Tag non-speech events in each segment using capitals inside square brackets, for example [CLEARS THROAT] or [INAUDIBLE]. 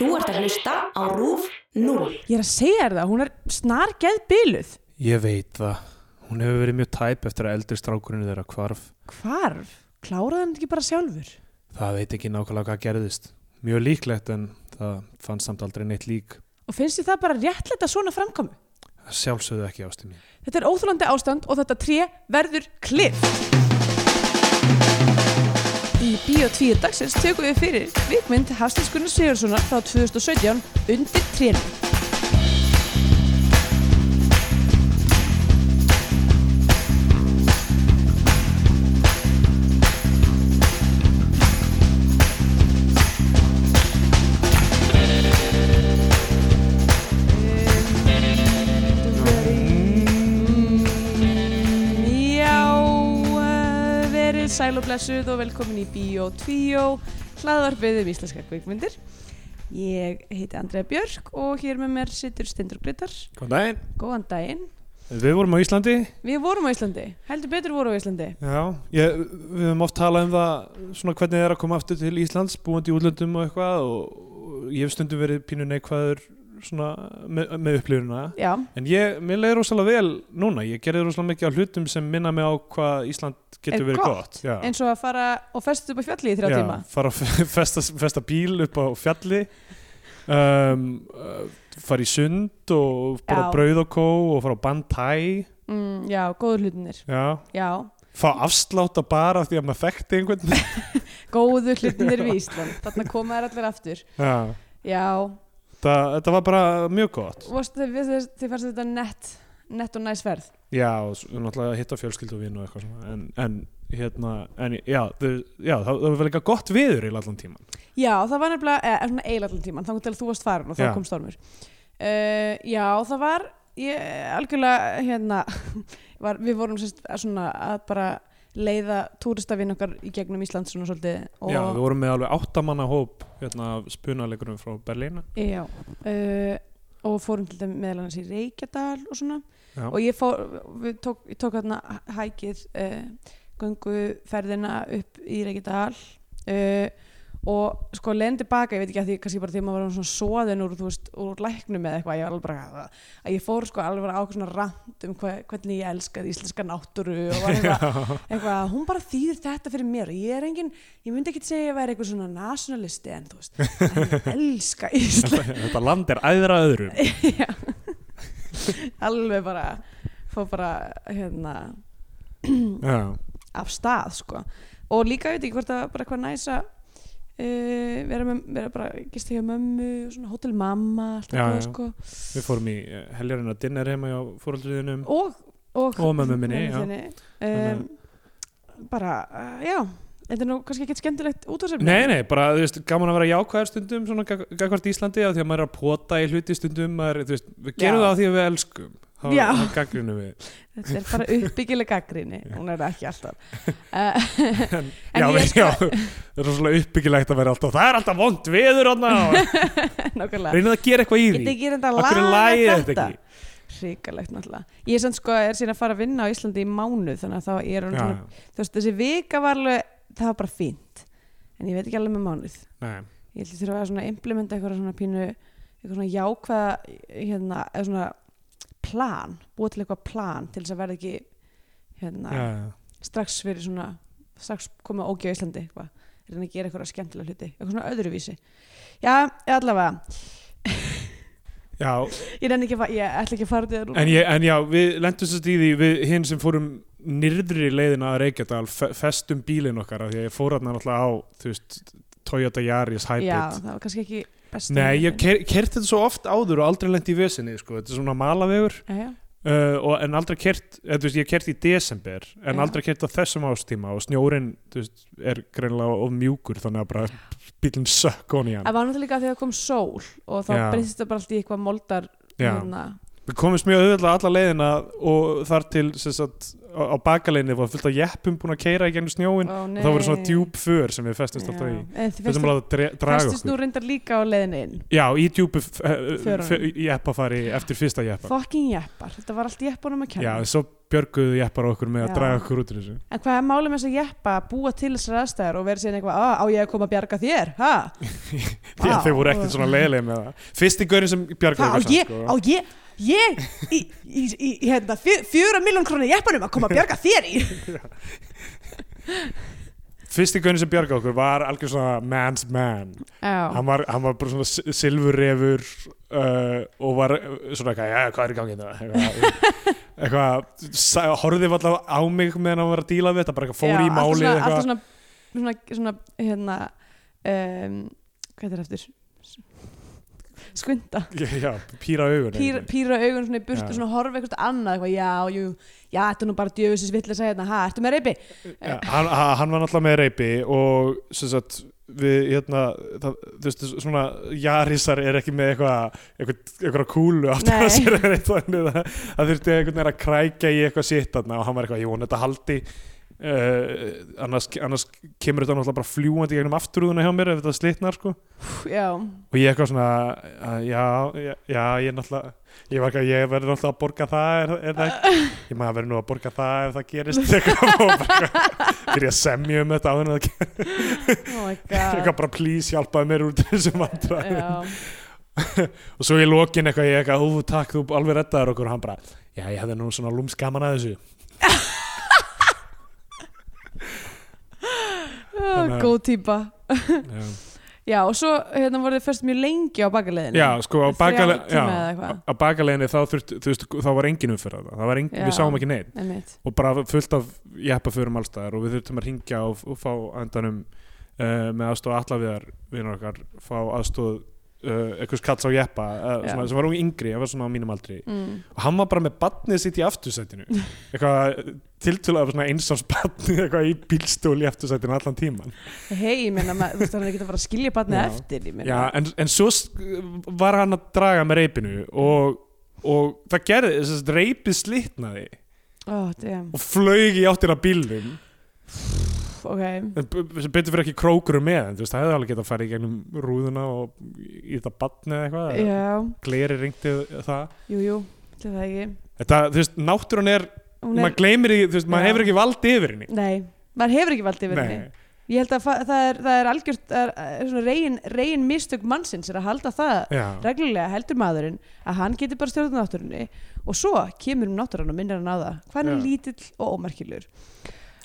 Þú ert að hlusta á RÚF 0. Ég er að segja þér það, hún er snar geð byluð. Ég veit það. Hún hefur verið mjög tæp eftir að eldri strákurinn þeirra hvarf. Hvarf? Kláraði hann ekki bara sjálfur? Það veit ekki nákvæmlega hvað gerðist. Mjög líklegt en það fannst samt aldrei neitt lík. Og finnst þið það bara réttlega svona framkomu? Það sjálfsögðu ekki ástu mín. Þetta er óþólandi ástand og þetta tré verður kliff. 2 dagsins tökum við fyrir vikmynd Hafstins Gunnar Sigurðssonar frá 2017 Undir trénum. Sæl og blessuð og velkomin í Bíó 2, hlaðvarpið um íslenska kvikmyndir. Ég heiti Andrea Björk og hér með mér situr Stendur Grytar. Góðan daginn. Góðan daginn. Við vorum á Íslandi. Við vorum á Íslandi, heldur betur vorum á Íslandi. Já. Ég, við höfum oft talað um það svona hvernig það er að koma aftur til Íslands, búandi í útlöndum og eitthvað og ég hef stundum verið pínu neikvæður svona með, með upplifuna. Já, En ég, mér leiði rosalega vel núna. Ég gerði rosalega mikið á hlutum sem minna mig á hvað Ísland getur Er verið gott. gott. Eins og að fara og festast upp á fjalli í þrjá tíma. fara að fe- [LAUGHS] festa, festa bíl upp á fjalli um, uh, fara í sund og bara brauð og kó og fara á bandhæ Mm, já, góður hlutinir. já. Já, fá afslátt að bara því að maður þekkti einhvern [LAUGHS] góður hlutinir við Ísland. Þarna koma þær allir aftur. já. Já, það, þetta var bara mjög gott þið, fannst þetta nett, nett og næs ferð. já, og náttúrulega hitta fjölskyldu og vinn og eitthvað svona en, en hérna, en já, þau, já það, það var eitthvað gott viður í allan tíman Já, það var nefnilega, eða svona eiginlega allan tíman, þá til að þú varst farin og þá Já. kom stormur. Uh, já, það var, ég, algjörlega, hérna, [LAUGHS] var, við vorum sérst svona að bara leiða túristafinn okkar í gegnum Ísland svona svolítið. Og, já, við vorum með alveg áttamanna hóp hérna, spunalegurum frá Berlína Já, uh, og fórum til þeim meðal annars í Reykjadal og svona. já, Og ég fór, við tók, ég tók hérna hækið, uh, gönguferðina upp í Reykjadal. Uh, og sko leiðin tilbaka, ég veit ekki að því kannski bara því að maður var svona svoðin úr, veist, úr læknum eða eitthvað, ég var alveg bara að ég fór sko alveg á svona rant um hva, hvernig ég elskaði íslenska náttúru og var eitthvað, [LAUGHS] eitthvað, hún bara þýðir þetta fyrir mér. Og ég er engin, ég myndi ekki segja að ég væri eitthvað svona nationalisti en þú veist, en ég [LAUGHS] elska Ísland. [LAUGHS] Þetta land er æðra öðrum Já. alveg bara fór bara hérna [CLEARS THROAT] af stað sko. Og líka veit ekki hvort það bara eitthvað næsa uh, vera, með, vera bara gist hjá mömmu og svona hótel mamma Já, já. sko. Við fórum í eh, heljarinn að dinner heima hjá fóröldriðinum og, og, Og mömmu minni, um, bara, uh, já. Þetta er nú kannski ekki skemmtilegt útvarsefni Nei, nei, bara, þú veist, gaman að vera jákvæðar stundum svona gag- gagvart Íslandi af því að maður er að pota í hluti stundum maður, þú veist, við gerum Já. það af því að við elskum þetta er bara uppbyggileg gaggrinni hún er ekki alltaf. Uh, [LAUGHS] en, [LAUGHS] En já, sko- [LAUGHS] já, það er rosalega uppbyggilegt að vera alltaf það er alltaf vond viður reynið að gera eitthvað í því. hverju laga lagið þetta? ekki? Ríkalegt náttúrulega. Ég er sko er síðan að fara að vinna á Íslandi í mánuð þannig að þá er Já, svona, þú veist þessi vika var alveg það var bara fínt. En ég veit ekki alveg með mánuð. Nei, ég ég þurfa að svona implementa eitthvað svona pínu eitthvað svona jákvæða hérna, eða svona plan búa til eitthvað plan til þess að verða ekki hérna, já, já. strax fyrir svona strax koma ógjá á Íslandi reyna að gera eitthvað skemmtilega hluti eitthvað svona öðruvísi. Já, allavega. Já, ég, nenni ekki að ég ætla ekki að fara til það en, en já, við lendum í því við hinn sem fórum nyrðri leiðina að Reykjadal fe- festum bílinn okkar af því að ég fór hann náttúrulega á þú veist, Toyota Yaris Hybrid. Já, það var kannski ekki best Nei, ég hef kert þetta svo oft áður og aldrei lent í vesinni, sko, þetta er svona malavegur uh, og, en aldrei kert, eða, þú veist, ég hef kert í desember en Já. aldrei kert á þessum ástíma og snjórin, þú veist, er greinlega of mjúkur þannig að bara bílinn sökk honi hann. Það var náttúrulega líka það kom sól og þá breytist það bara allt í eitthvað moldar hérna. Við komumst mjög auðvitað alla leiðina og þar til sem sagt, á, bakaleiðinni var fullt af jeppum búin að keira í gegnum snjóin Ó, og það voru svona djúp för sem við festumst alltaf í. Þurfum festist- að draga festist nú okkur reyndar líka á leiðinni inn. Já, í djúpu Förunum. jeppafari eftir fyrsta jeppa. Fucking jeppar, þetta var allt jeppunum að kenna. Já, svo björguðu jeppar okkur með að Já. draga okkur út í þessu. En hvað er málið með þess að jeppa? Að búa til þessar aðstæður og vera síðan eitthvað, "Ah, á ég að koma að bjarga þér, ha? [LAUGHS] já, þeir voru ekkert svona leiðilega með það. Fyrsti gaurin sem bjargaði Hvað, á okkur ég, í, í, í, í hérna, fjögurra miljón krónu jeppanum að koma að bjarga þér í? fyrsti gaurin sem bjargaði okkur var algjör svona man's man Já, hann var, hann var bara svona si- silfurrefur uh, og var uh, svona eitthvað, já, hvað er í gangi þetta eitthvað, eitthvað sa- horfði alltaf á mig meðan hann var að díla við þetta, bara eitthvað fór já, í máli alltaf svona, eitthvað, svona, svona, svona, hérna, um, hvað er þetta eftir? Skvinda. já, píra augun Pýra, pýra augun svona í burtu, svona horfa eitthvað annað, eitthvað, já, jú, já, þetta er nú bara djöfusins vittlis að hérna, ha, ertu með reypi? já, hann, hann var náttúrulega með reypi og sem sagt við, hérna, það, þú veist, svona jarisar er ekki með eitthvað eitthvað, eitthvað kúlu aftur að sér eða neitt þannig að það þurfti einhvern veginn að krækja í eitthvað sitt og hann var eitthvað, ég vona þetta haldi uh, annars, annars kemur þetta náttúrulega bara fljúandi gegnum afturúðuna hjá mér ef þetta slitnar sko. Já, og ég eitthvað svona uh, já, já, já, ég er náttúrulega ég, var ég verður náttúrulega að borga það er, er það ég maður verður nú að borga það ef það gerist [LAUGHS] byrja að semja um þetta áður en það gerist. Oh eitthvað bara please hjálpaði mér út þessum vandra Já, [LAUGHS] og svo í lokin eitthvað ég eitthvað, ú takk þú alveg reddaður okkur. Og hann bara, já ég hefði nú svona lúms gaman að þessu [LAUGHS] góð típa. já, og svo hérna voru þið fyrst mjög lengi á bakaleiðinu. já sko á bakale- já, á bakaleginni þá þurft, þú veist, þá var engin umfyrða það var engin, Já. við sáum ekki neitt Einmitt. og bara fullt af jeppaförum allstaðar og við þurftum að ringja og, og fá andanum uh, með aðstóð allaviðar vinnur okkar, fá aðstóð uh, eitthvað kalls á jeppa uh, Já. svona, sem var ung yngri, það var svona á mínum aldri Mm. og hann var bara með badnið sitt í aftursætinu [LAUGHS] eitthvað tiltölulega svona einsás badnið eitthvað í bílstól í aftursætinu allan tíman Hei, ég meina, ma- þú veist, hann er ekki að fara að skilja barnið Já. eftir. Já, en, en svo var hann að draga með reypinu og, og það gerði, þess að reypið slitnaði damn, og flög í áttina að bílnum ok. Sem betur fyrir ekki krókurum með þú veist, það hefði alveg getað að fara í gegnum rúðuna og í þetta batni eða eitthvað Já, gleri ringti það. Jú, jú, til það ekki. þetta, þú veist, náttúran er, Hún maður gleymir því, þú veist, maður hefur ekki vald yfir henni. Nei, maður hefur ekki valdið yfir henni. Ég held að það er, það er algjört, það er, er svona reygin, reygin mistök mannsins er að halda það já, reglulega heldur maðurinn að hann getur bara stjórnum náttúrunni. Og svo kemur um náttúrun og minnir hann á það. Hvað hann er Já. lítill og ómerkilegur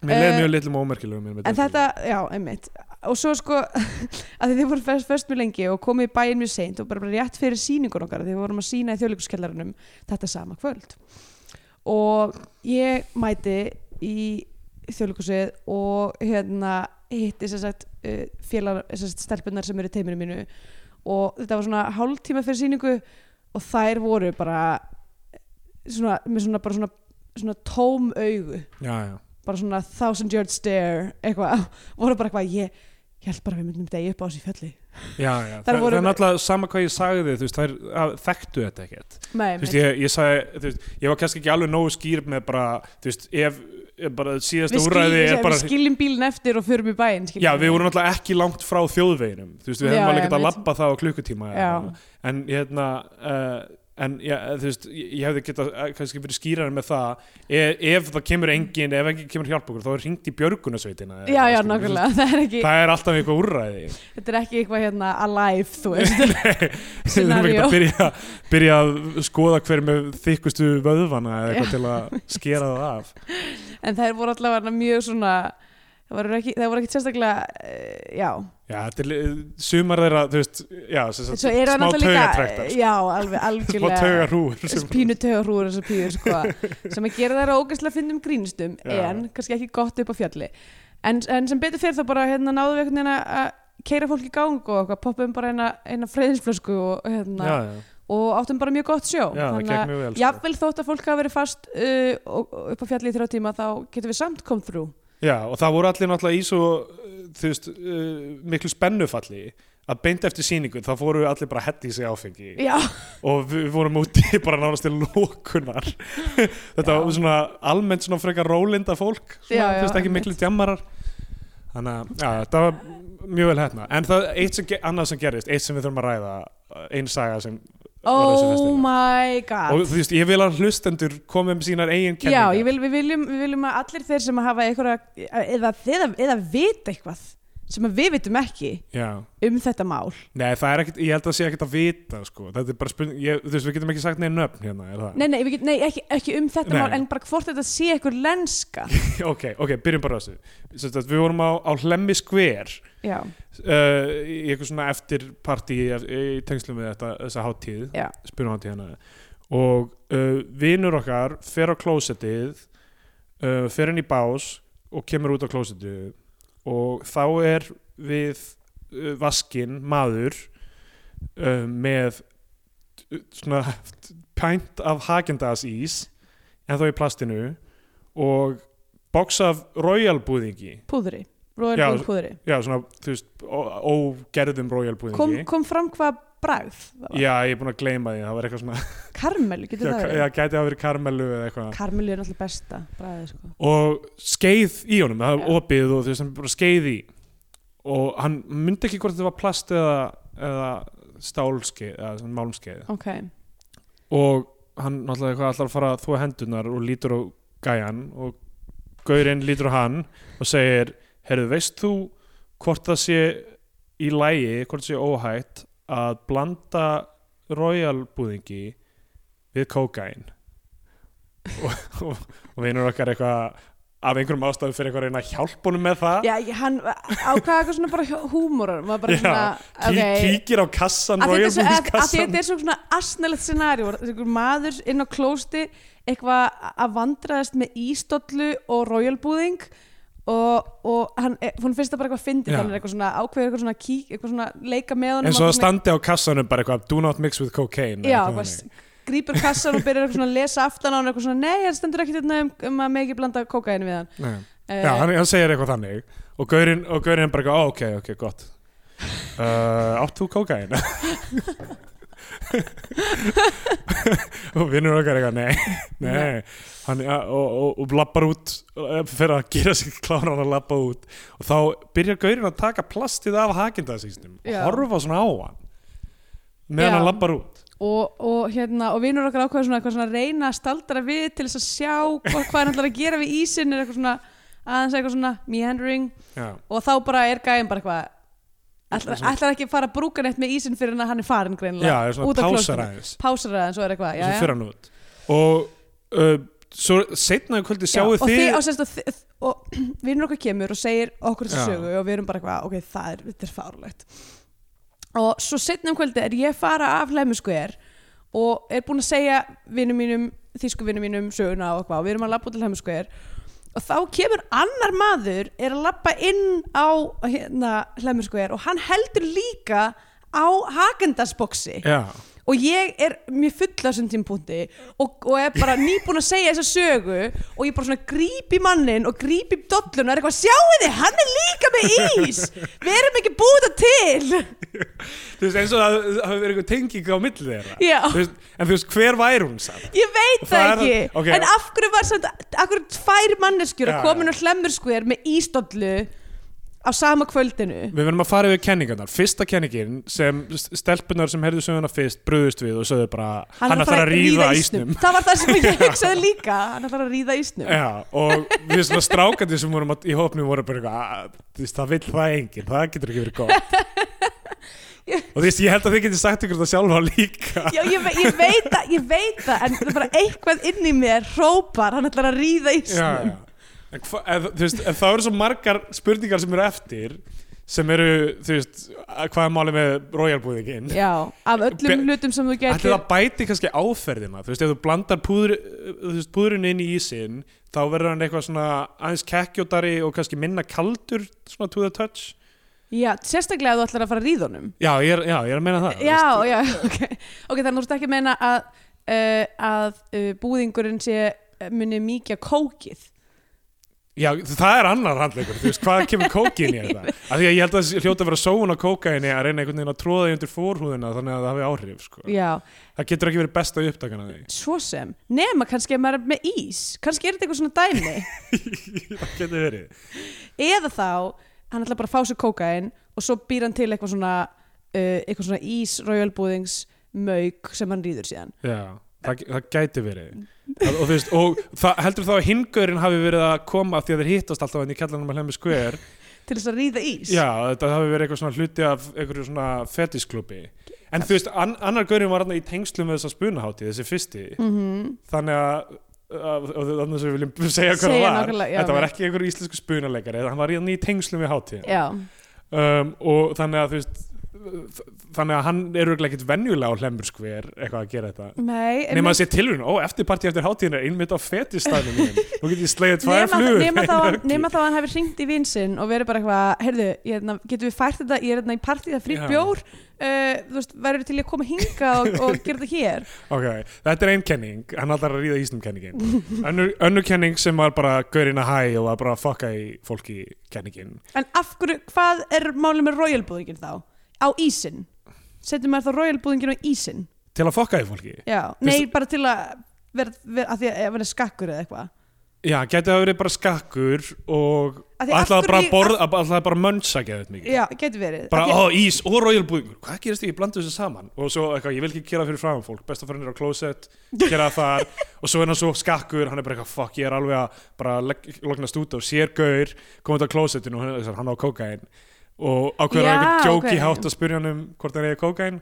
mér leið Eh, mjög litlum og ómerkilegum en þetta, já, einmitt. Og svo sko, [LAUGHS] að þið voru fyrst, fyrst mjög lengi og komið í bæinn mjög seint og bara, bara rétt fyrir sýningun okkar, því við vorum að sína í þjóðleikuskellarinum þetta sama kvöld. Og ég mæti í þjóðleikusið og hérna hitti sem sagt uh, félag, sem sagt stelpunar sem eru í teiminu mínu. Og þetta var svona hálftíma fyrir sýningu og þær voru bara svona, með svona bara svona, svona tóm augu. Já, já, bara svona thousand yard stare eitthvað, [LAUGHS] voru bara eitthvað ég, held bara við myndum degi upp á þessi fjalli. Já, [LAUGHS] já. Það, það er náttúrulega sama hvað ég sagði þú veist, þær að, þekktu þetta ekkert. Nei, þú veist, ég, ég sagði, þú veist, ég var kannski ekki alveg nógu skýr með bara, þú veist, ef, bara síðasta úræði er bara við skiljum bílinn eftir og förum í bæinn Já, við vorum náttúrulega ekki langt frá þjóðveginum Þú veist, við hefum alveg getað að labba það á klukkutíma. En hérna uh, En já, þú veist, ég hefði getað eh, kannski verið skýrari með það ef, ef það kemur engin, ef engin kemur hjálp okkur þá er hringt í björgunasveitina já, já, nákvæmlega, það er ekki Það er alltaf eitthvað úrræði. Þetta er ekki eitthvað hérna alive, þú veist. [LAUGHS] Við erum ekki að byrja, byrja að skoða hver með þykkustu vöðvana eða eitthvað til að skera það af. En þær voru allavega mjög svona það voru ekki, það voru ekki sérstaklega uh, já, Já, li- sumar þeirra, þú veist, já, sem smá taugatrektar líka já, alveg [LAUGHS] Smá algjörlega. taugarúur sem- pínu taugarúur þessar píur sko, [LAUGHS] sem að gera þær ógæslega fyndum grínistum Já. en kannski ekki gott upp á fjalli. En, en sem betur fyrir þá bara hérna, náðum við einhvern veginn að- keira fólk í gang og eitthvað, poppum bara eina, eina freyðinsflösku og, hérna, Já, já, og áttum bara mjög gott sjó. Já, Þannig að gekk mjög vel sko. þótt að fólk hafa verið fast uh, og, og upp á fjalli í þrjá tíma þá getum við samt come through Já, og það voru allir náttúrulega í svo uh, þú veist, uh, miklu spennufalli að beint eftir sýningu þá fóru allir bara hetta í sig áfengi. Já, og við vorum úti [LAUGHS] bara nánast til lókunar [LAUGHS] þetta Já. var svona almennt svona frekar rólinda fólk svona, Já, þú veist ekki miklu djammarar. Þannig að þetta var mjög vel hérna en það eitt sem, annað sem gerist, eitt sem við þurfum að ræða ein saga sem oh my god. Og þú veist, ég vil að hlustendur komið með sínar eigin Já, kenningar. ég vil, við, viljum, við viljum að allir þeir sem hafa einhverja eða, eða, eða vita eitthvað sem við vitum ekki Já. um þetta mál Nei, það er ekkit, ég held að það sé ekkit að vita sko. þetta er bara spurning, ég, þú veist, við getum ekki sagt neina nöfn hérna, er það? Nei, nei, get, nei ekki, ekki um þetta Nei. mál en bara hvort þetta sé einhver lenska [LAUGHS] ok, ok, byrjum bara þessu Við vorum á, á Hlemmi Já, uh, í eitthvað svona eftirparti í, í tengslum við þetta, þessa hátíð já, spyrumhátíð hérna og uh, vinur okkar fer á klósettið uh, fer inn í bás og kemur út á klósettið og þá er við uh, vaskinn maður uh, með svona pænt af Hagendas ís en þá í plastinu og box af Royal búðingi. Púðri Royal Blue púðri. já svona þú veist ógerðum Royal búðingi. Kom, kom fram hvað það var? Já, ég er búin að gleyma því, það var eitthvað svona Karmelu, [LAUGHS] getur það verið? já, gæti að vera karmelu eða eitthvað Karmelu er náttúrulega besta bragðið sko. og skeið í honum, það var opið og þú veist, hann bara skeið í og hann myndi ekki hvort þetta var plast eða, eða stálskeið eða svona málmskeið Ok, og hann náttúrulega eitthvað allar að fara þúa hendunar og lítur á gæjan og gaurinn lítur á hann og segir, heyrðu, veist þú hvort það sé í lægi, hvort það sé óhætt að blanda royal búðingi við kókain og, og, og vinur okkar eitthvað af einhverjum ástæðu fyrir eitthvað að reyna að hjálpa honum með það. Já, hann ákvaða eitthvað svona bara húmórar Já, svona, Kí, ok. kíkir á kassan, að royal þetta er er svona asnalegt scenari maður inn á klósti eitthvað að vandraðast með ístollu og royal búðing og, og hann, er- hún finnst það bara eitthvað fyndið Já. þannig eitthvað svona ákveður eitthvað svona, kík, eitthvað svona leika með honum eins og að standi á kassanum bara eitthvað do not mix with cocaine. Já, grípur kassan og byrjar eitthvað svona að lesa aftan á hann eitthvað svona, nei, það stendur ekkert hérna um, um að megi blanda kókaini við hann. Nei. uh, Já, hann, hann segir eitthvað þannig. Og gaurinn, og gaurinn bara eitthvað, ó, ok, ok, gott. Uh, Átt þú kókain? [LAUGHS] [LAUGHS] og vinnur okkar eitthvað, nei, nei hann, og, og, og lappar út eh, fyrir að gera sig klára hann að lappa út. Og þá byrjar gaurinn að taka plastið af hakindasísnum og horfa svona á hann meðan Já. hann lappar út. Og, og hérna og vinnur okkar ákveður svona, svona reyna að staldra við til þess að sjá hvað, hvað hann ætlar að gera við ísinn er eitthvað svona aðeins eitthvað svona meandering. Já, og þá bara er gæðin bara eitthvað ætlar, ætlar ekki að fara að brúka neitt með ísinn fyrir hann að hann er farin já greinilega er svona út af pásar klósettinu. aðeins pásar aðeins og er svo fyrir hann út. Og uh, svo setna í kvöldi Já, sjáu og, þið og, og, þið, og [CLEARS THROAT] vinnur okkar kemur og segir okkur þessu sögu og við erum bara eitthvað, ok, það er, þetta er fárlegt og svo setna um kvöldi er ég fara af hlæmuskver og er búin að segja vinnum mínum, þýsku vinnum mínum söguna og eitthvað og við erum að labba út til hlæmuskver og þá kemur annar maður er að labba inn á hérna, hlæmuskver og hann heldur líka á hakendasboksi Já, og ég er mjög full á þessum tímpúnti og, og er bara nýbúin að segja þessa sögu og ég bara svona gríp í mannin og gríp í dollun og er eitthvað sjáu þið, hann er líka með ís. Við erum ekki búið það til. Þú veist eins og það hafi verið eitthvað tenging á milli þeirra. Veist, en þú veist hver væri hún samt ég veit það, ekki. ok. en af hverju var samt, af hverju tvær manneskjur að komin á hlemmurskuðir með ísdollu á sama kvöldinu. Við verðum að fara yfir kenningarnar. Fyrsta kenningin sem stelpunar sem heyrðu söguna fyrst bröðust við og sögðu bara hann, hann ætlar að ríða ísnum. það var það sem ég [LAUGHS] hugsaði líka. Hann ætlar að ríða ísnum. Já, og við svona strákandi sem vorum að- í hópnum voru bara eitthvað "Ah, það vill það enginn, það getur ekki verið gott. [LAUGHS] Og þú veist, ég held að þið getur sagt ykkur það sjálfa líka. Já, ég, ég veit það, ég veit það en það er bara eitthvað inn í mér hrópar, hann ætlar að ríða já, ísnum. Já. Hva, en, þá eru svo margar spurningar sem eru eftir sem eru, þú veist, að- hvað er málið með royalbúðingin Já, af öllum hlutum sem þú getur það bæti kannski áferðina? Þú veist, ef þú blandar púður, þú veist, púðurinn inn í ísinn þá verður hann eitthvað svona aðeins kekkjótari og kannski minna kaldur svona to the touch? Já, sérstaklega ef þú ætlar að fara að ríða honum. Já, ég er, já, ég er að meina það Já, veist. já, [LAUGHS] ok. Ok, þannig að þú ert ekki að meina að uh, að uh, búðingurinn sé muni mikið kókið Já, það er annar handleikur, þú veist, hvað kemur kókin í þetta? [LAUGHS] Af því að ég held að hljóta að vera sóun á kókaini að reyna einhvern veginn að tróða því undir fórhúðina þannig að það hafi áhrif, sko. já, Það getur ekki verið besta upptakana því. svo sem nema kannski að maður er með ís kannski er þetta eitthvað svona dæmi [LAUGHS] það getur verið. eða þá, hann ætla bara að fá sér kókain og svo býr hann til eitthvað svona uh, eitthvað svona ís rauðalbúðings sem hann og, þú veist, og það, heldur þá að hingurinn hafi verið að koma því að þeir hittast alltaf enn í kjallanum að hlemmi skver til þess að rýða ís? Já, þetta hafi verið eitthvað svona hluti af einhverju svona fetisklubbi en þú veist, an, annar gaurinn var hann í tengslu með þessa spunahátti, þessi fyrsti. Mm þannig að og þannig að við viljum [LAUGHS] segja hvað það var. já, þetta var ekki einhver íslensku spunaleikari hann var í í tengslu með já, um, og þannig að þú veist þannig að hann er örugglega ekkert venjulega á hlemur skver eitthvað að gera þetta. Nema að sé tilhörun, ó, eftirparti eftir hátíðin er innmitt á fetistæðinu mín nú get ég slegið tvær nema, flugur nema, þá, að- höggi. nema þá að hann hefur hringt í vinsinn og verið bara eitthvað, heyrðu, hérna, getum við fært þetta ég er hérna í partíð að frýtt Já. bjór uh, þú veist, verður til að koma hinga og, og gera þetta hér? [LAUGHS] Ok, þetta er ein kenning. Hann allar að ríða ísnum kenningin. Önnur, önnur kenning sem var bara gaurinn að hæ og var bara að fokka í fólki kenningin á ísinn. Setjum maður þá royalbúðingin á ísinn. Til að fokka í fólki? Já, nei, bara til að vera, vera, að að vera skakkur eða eitthvað. Já, geti það verið bara skakkur og Af því af ætlaði bara að borða, ætlaði bara að mönsa geðið mikið. Já, getur verið. Bara, ó, að- ís og royalbúðingur hvað gerist því, ég blandi þessu saman. Og svo, eitthvað, ég vil ekki gera fyrir fræðan fólk. Best að fara niður á klósett, gera þar. [LAUGHS] Og svo er hann svo skakkur, hann er bara eitthvað fuck, ég er alveg að bara lognast út og sér gaur, komið á klósettinu og hann, á kókain og ákveður að einhver djóki ok. hátt að spyrja hann um hvort hann eigi kókain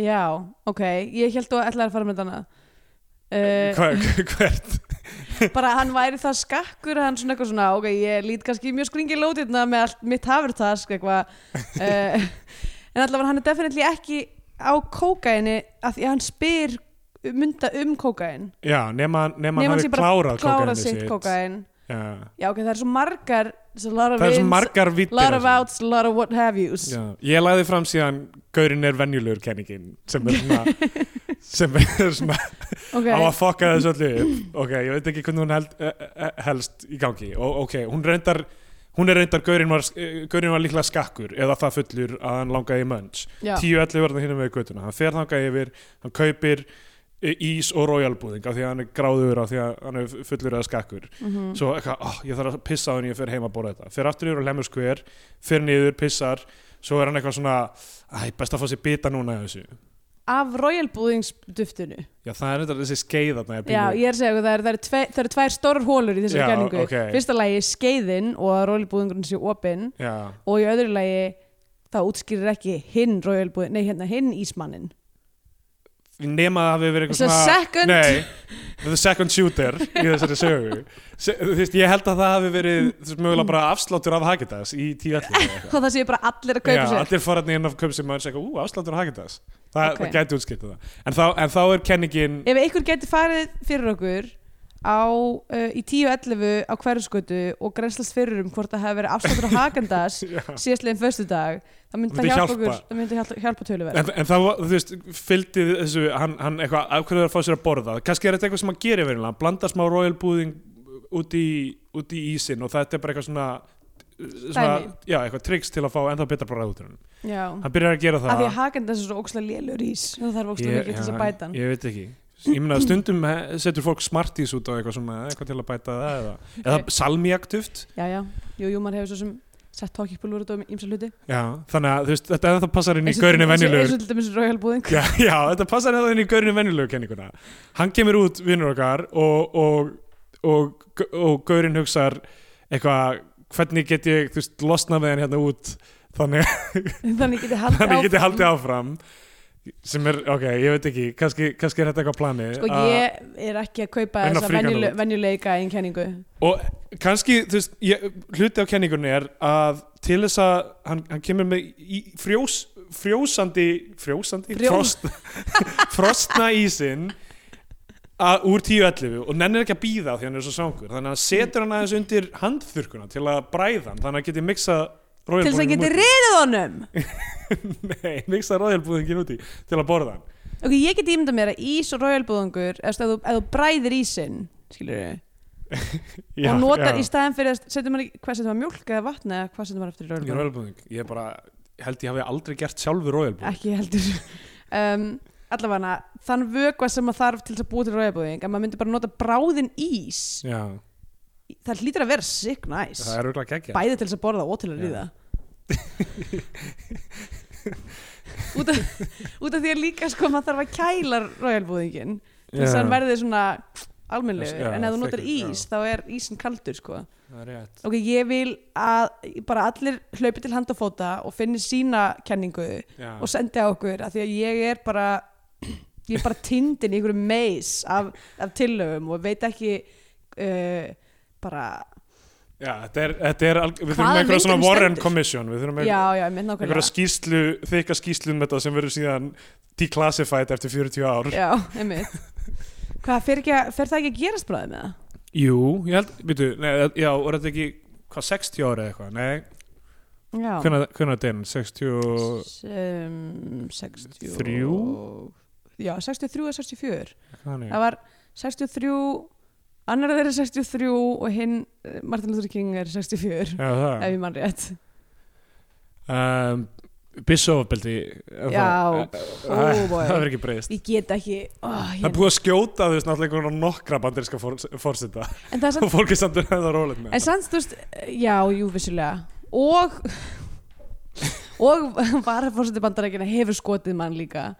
já, ok, ég held að ætlaði að fara með þarna uh, [LAUGHS] Hva- hvert? [LAUGHS] Bara hann væri það skakkur hann svona eitthvað svona, ok, ég lít kannski mjög skringi lótiðna með allt mitt hafurtask eitthvað. Uh, [LAUGHS] en allavega hann er definitely ekki á kókaini að því að hann spyr mynda um kókain já, nema, nema, Nema hann hafi klárað kókain já. já, ok, það er svo margar of það er svo margar vittir lot of outs, lot of what have yous. Já, ég lagði fram síðan Gaurinn er venjulegur kenningin sem er svona [LAUGHS] sem er svona ok, á að fokka þessu öllu ok, ég veit ekki hvernig hún held, eh, helst í gangi. Og ok, hún reyndar hún er reyndar, Gaurinn var, gaurinn var líklega skakkur eða það fullur að hann langaði í mönns já, 10-11 var það hinum við göttuna hann fer þangað yfir, hann kaupir ís og royalbúðing af því að hann er gráður af því að hann er fullur eða skakkur. Mhm. svo eitthvað, oh, ég þarf að pissa á henni ég fer heim að borða þetta, fer aftur yfir á lemur skver fer niður, pissar. Svo er hann eitthvað svona, æ, best að fá sér bita núna í þessu, af royalbúðingsduftinu já það er þetta þessi skeið þarna í Já, ég er að segja, það eru er tve, eru tvær stórar hólur í þessari kenningu. ok. Fyrsta lagi skeiðin og að royalbúðingurinn sé opinn. Og í öðru lagi það útskýrir ekki hinn hérna hinn ísmannin nema að það hafi verið eitthvað svona second nei, the second shooter í þessari sögu. Se, þú veist, ég held að það hafi verið veist, mögulega bara afsláttur af Hagitas í tíu [LAUGHS] allir og það sé bara allir að kaupa sér. allir fór inn á kaup sem maður segja, ú, afsláttur af Hagitas. Það, Ok. það gæti útskipt það. En þá, en þá er kenningin Ef einhver geti farið fyrir okkur á, uh, í 10.11 á hverjuskötu og grenslast fyrir um hvort það hefur verið afsláttur á Hagendas [LAUGHS] já. síðastlegin föstu dag það myndi það hjálpa hjálpa. það myndi hjálpa, hjálpa töluverð. En, en það, þú veist, fylgdi þessu, hann, hann eitthvað, af hverju það að fá sér að borða? Kannski er þetta eitthvað sem hann gerir verilega, hann blandar smá royal búðing út í, út í ísin og þetta er bara eitthvað svona, svona já, eitthvað tricks til að fá ennþá betra bara úr hann byrjar að gera af því það. að Hagendas er svo ókslega lélur ís það þarf ókslega mikið til þess að bæta ég veit ekki ég meina stundum setur fólk smartís út á eitthvað svona, eitthvað til að bæta það eða, eða salmiaktuft Já, já, jú, jú, maður hefur svo sem sett tókikpulur út á ímsa hluti. Já, þannig að veist, þetta ennþá passar inn í og- og- og dæmis royalbúðing já, já, þetta passar ennþá inn í gaurinni venjulegu kenninguna. Hann kemur út vinnur okkar og, og, og, og gaurin hugsar eitthvað hvernig get ég, þú veist, losna með hann hérna út? Þannig, þannig geti haldið þannig get ég haldið áfram sem er, ok, ég veit ekki kannski, kannski er þetta eitthvað plani Sko ég er ekki að kaupa þessa fríka hann venjule, út. venjuleika í kenningu og kannski, þú veist, ég, hluti af kenningunni er að til þess að hann, hann kemur með í, frjós, frjósandi frjósandi? Frjó- Frost, [LAUGHS] frostna ísinn að, úr 10.11 og nennir ekki að býða því hann er svo svangur þannig að hann setur hann aðeins undir handþurkuna til að bræða hann, þannig að hann geti mixa til þess að geti riðið honum. [LAUGHS] Nei, mixa royalbúðingin út í til að borða hann. Ok, ég geti ímynda mér að ís og royalbúðingur eða þú, ef þú bræðir ísinn skilur [LAUGHS] já, og notar já. í staðin fyrir að setja maður, hvað setja maður mjólk eða vatn eða hvað setja maður eftir rauðbúðing, ég bara held ég hafi aldrei gert sjálfur rauðbúðing ekki heldur. [LAUGHS] Um, allavega þann vökva sem maður þarf til þess að búa til rauðbúðing að maður myndi bara nota bráðin ís. Já, það hlýtur að vera sick nice. Bæði til þess að borða og til að ríða út, af, út af því að líka sko maður þarf að kæla rauðbúðingin til þess að hann verði svona almennlegur, Já, en ef þú notar ís þá er ísin kaldur sko. Ok, ég vil að bara allir hlaupi til hand og fóta og finni sína kenningu Já, og sendi á okkur af því að ég er bara ég er bara tindin í einhverju meis af, af tillögum og veit ekki uh, bara já þetta er, þetta er alg- við þurfum einhverja svona Warren stendur? Commission við þurfum nákvæmlega. skýrslu þykka skýrslu um þetta sem verður síðan declassified eftir 40 ár. Já, einmitt. Hvað, fer, ekki, fer það ekki að gerast bráðið með það? Jú, ég held, býtu, nei, já, var þetta ekki hvað, 60 ára eða eitthvað, nei. Já, hvernig er þetta inn, 60 og um, 63 Þrjú? já, 63 og 64 þannig, það var 63 annar þeirra er 63 og hinn eh, Martin Luther King er 64 já, ef ég mann rétt. Um, Bissofabeldi Já, það boy. [LAUGHS] það verður ekki breyðist. Ég get ekki ó, það er búið að skjóta þú veist náttúrulega nokkra bandarinska fórseta en það er og samt, [LAUGHS] fólk er samt að það með en samt þú veist já, jú, vissulega. Og [LAUGHS] og varafórseti bandarækina hefur skotið mann líka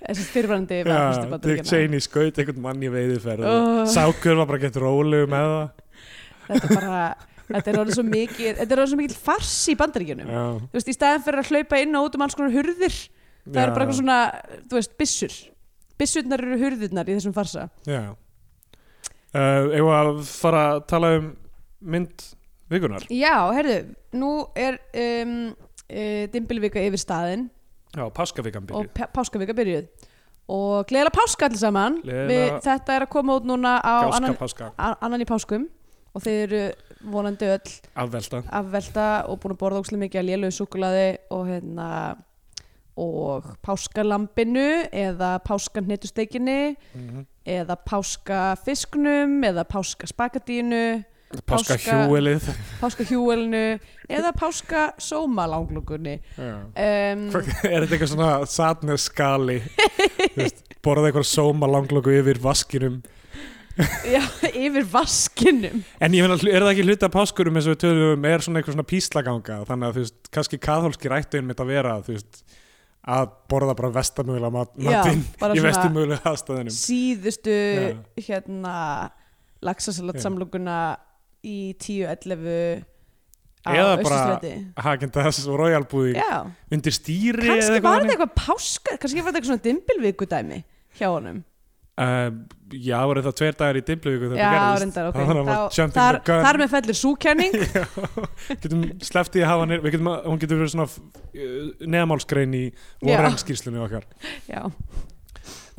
þessi styrfandi Já, Dick Cheney skaut einhvern mann í veiðiferð Oh. Sákur var bara gett rólegu með það. Þetta er bara þetta er orðið svo er svo mikið fars í bandaríkjunum. Já, þú veist, í staðin fyrir að hlaupa inn og út um alls konar hurðir það eru bara eitthvað svona, þú veist, byssur. Byssurnar eru hurðirnar í þessum farsa. Já. Uh, Eigum við að fara að tala um mynd vikunar já, herðu, nú er um, uh, dimbilvika yfir staðin Já, páskavikan og byrjuð pá- páskavika byrjuð. Og gleðilega páska allir saman. Við, þetta er að koma út núna á annan, annan í páskum. Og þeir eru vonandi öll Afvelta. afvelta og búin að borða ókslega mikið að lélögu súkulaði og hérna og páskalambinu eða páskanhetusteikinni mm eða páskafisknum eða páskaspakatínu Páska Páska- hjúelið páskahjúelinu eða páskasómalanglugunni Já. Um, Er þetta eitthvað svona sadness skali Borðað eitthvað sóma langlöku yfir vaskinum. Já, yfir vaskinum. En ég meina, er það ekki hluti af páskurum eins og við töluðum er svona eitthvað svona píslaganga? Þannig að þú veist, kannski kaþólski rættu einmitt að vera þú veist, að borða bara vestamögulega mat, matinn í vestamögulega aðstæðinum síðustu Já. hérna laxasalatsamluguna í 10-11 á Eða bara- Hagendas og Royal búði undir stýri kannski var þetta eitthvað páska kannski var þetta eitthvað svona dimbilvíkudæmi hjá honum. Uh, Já, voru það tveir dagar í Dimblivíku Já, reyndar, ok. Þannig að Þá- jumping þar, the gun. þar með fellir súkenning [LAUGHS] getum sleppti að hafa hann getum, hún getur verið svona uh, neðamálskrein í Warren skýrslunni okkar. Já,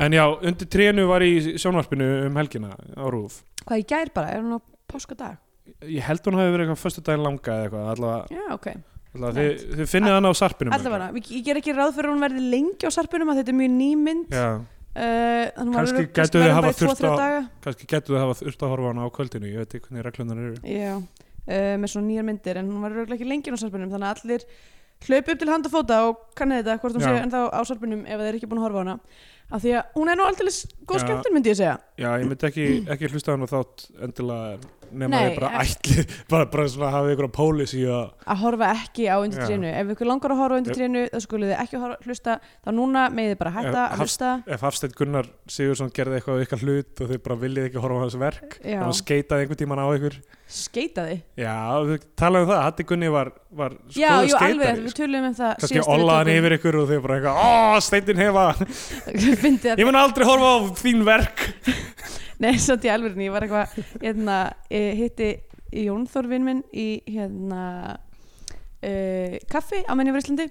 En já, undir trénu var í sjónvarpinu um helgina á Rúf hvað í gær bara, er hún á páskadag? Ég held hún hafi verið eitthvað föstu daginn langa eða eitthvað allavega, Já, ok. allavega þið, þið finnið hann á sarpinum Allavega, ég ger ekki ráð fyrir að hún verði lengi á sarpunum að þetta er mjög ný mynd. Já, uh, Kannski þau verður hafa þurft á- kannski getur þið hafa þurft að horfa hana á kvöldinu Ég veit ekki hvernig reglunar eru. Já, uh, með svona nýjar myndir en hún var örugglega ekki lengi á sarpunum þannig að allir hlaupi upp til hand og fóta og kannið þetta hvort hún Já. sé ennþá á sarpunum ef þeir eru ekki búin að horfa á hana. Af því að hún er nú alltaf góð Já. skemmtun myndi ég segja. Já, ég myndi ekki, ekki hlusta á hann og þátt endilega nema Nei, ég bara ætli [LAUGHS] bara, bara svona hafið ykkur pólicy að að horfa ekki á undir Já. trénu ef ykkur langar að horfa á undir trénu þá skulið þið ekki horfa, hlusta. Þá núna megið þið bara hætta Ef að hlusta. ef Hafsteinn Gunnar Sigursson gerði eitthvað á ykkar hlut og þið bara viljið ekki horfa á hans verk Já. og hann skeitaði einhvern tíman á ykkur. Skeita þið Já, við talaðum um það, Hatti Gunni var, var Já, skoður jú, alveg, skeitari. við tölum um það kannski tókum- yfir ykkur og þið bara eitthvað, [LAUGHS] [LAUGHS] Nei, samt í alvörinni, ég var eitthvað hérna, eh, hitti Jón Þorvin minn í hérna uh, kaffi á menni yfir Íslandi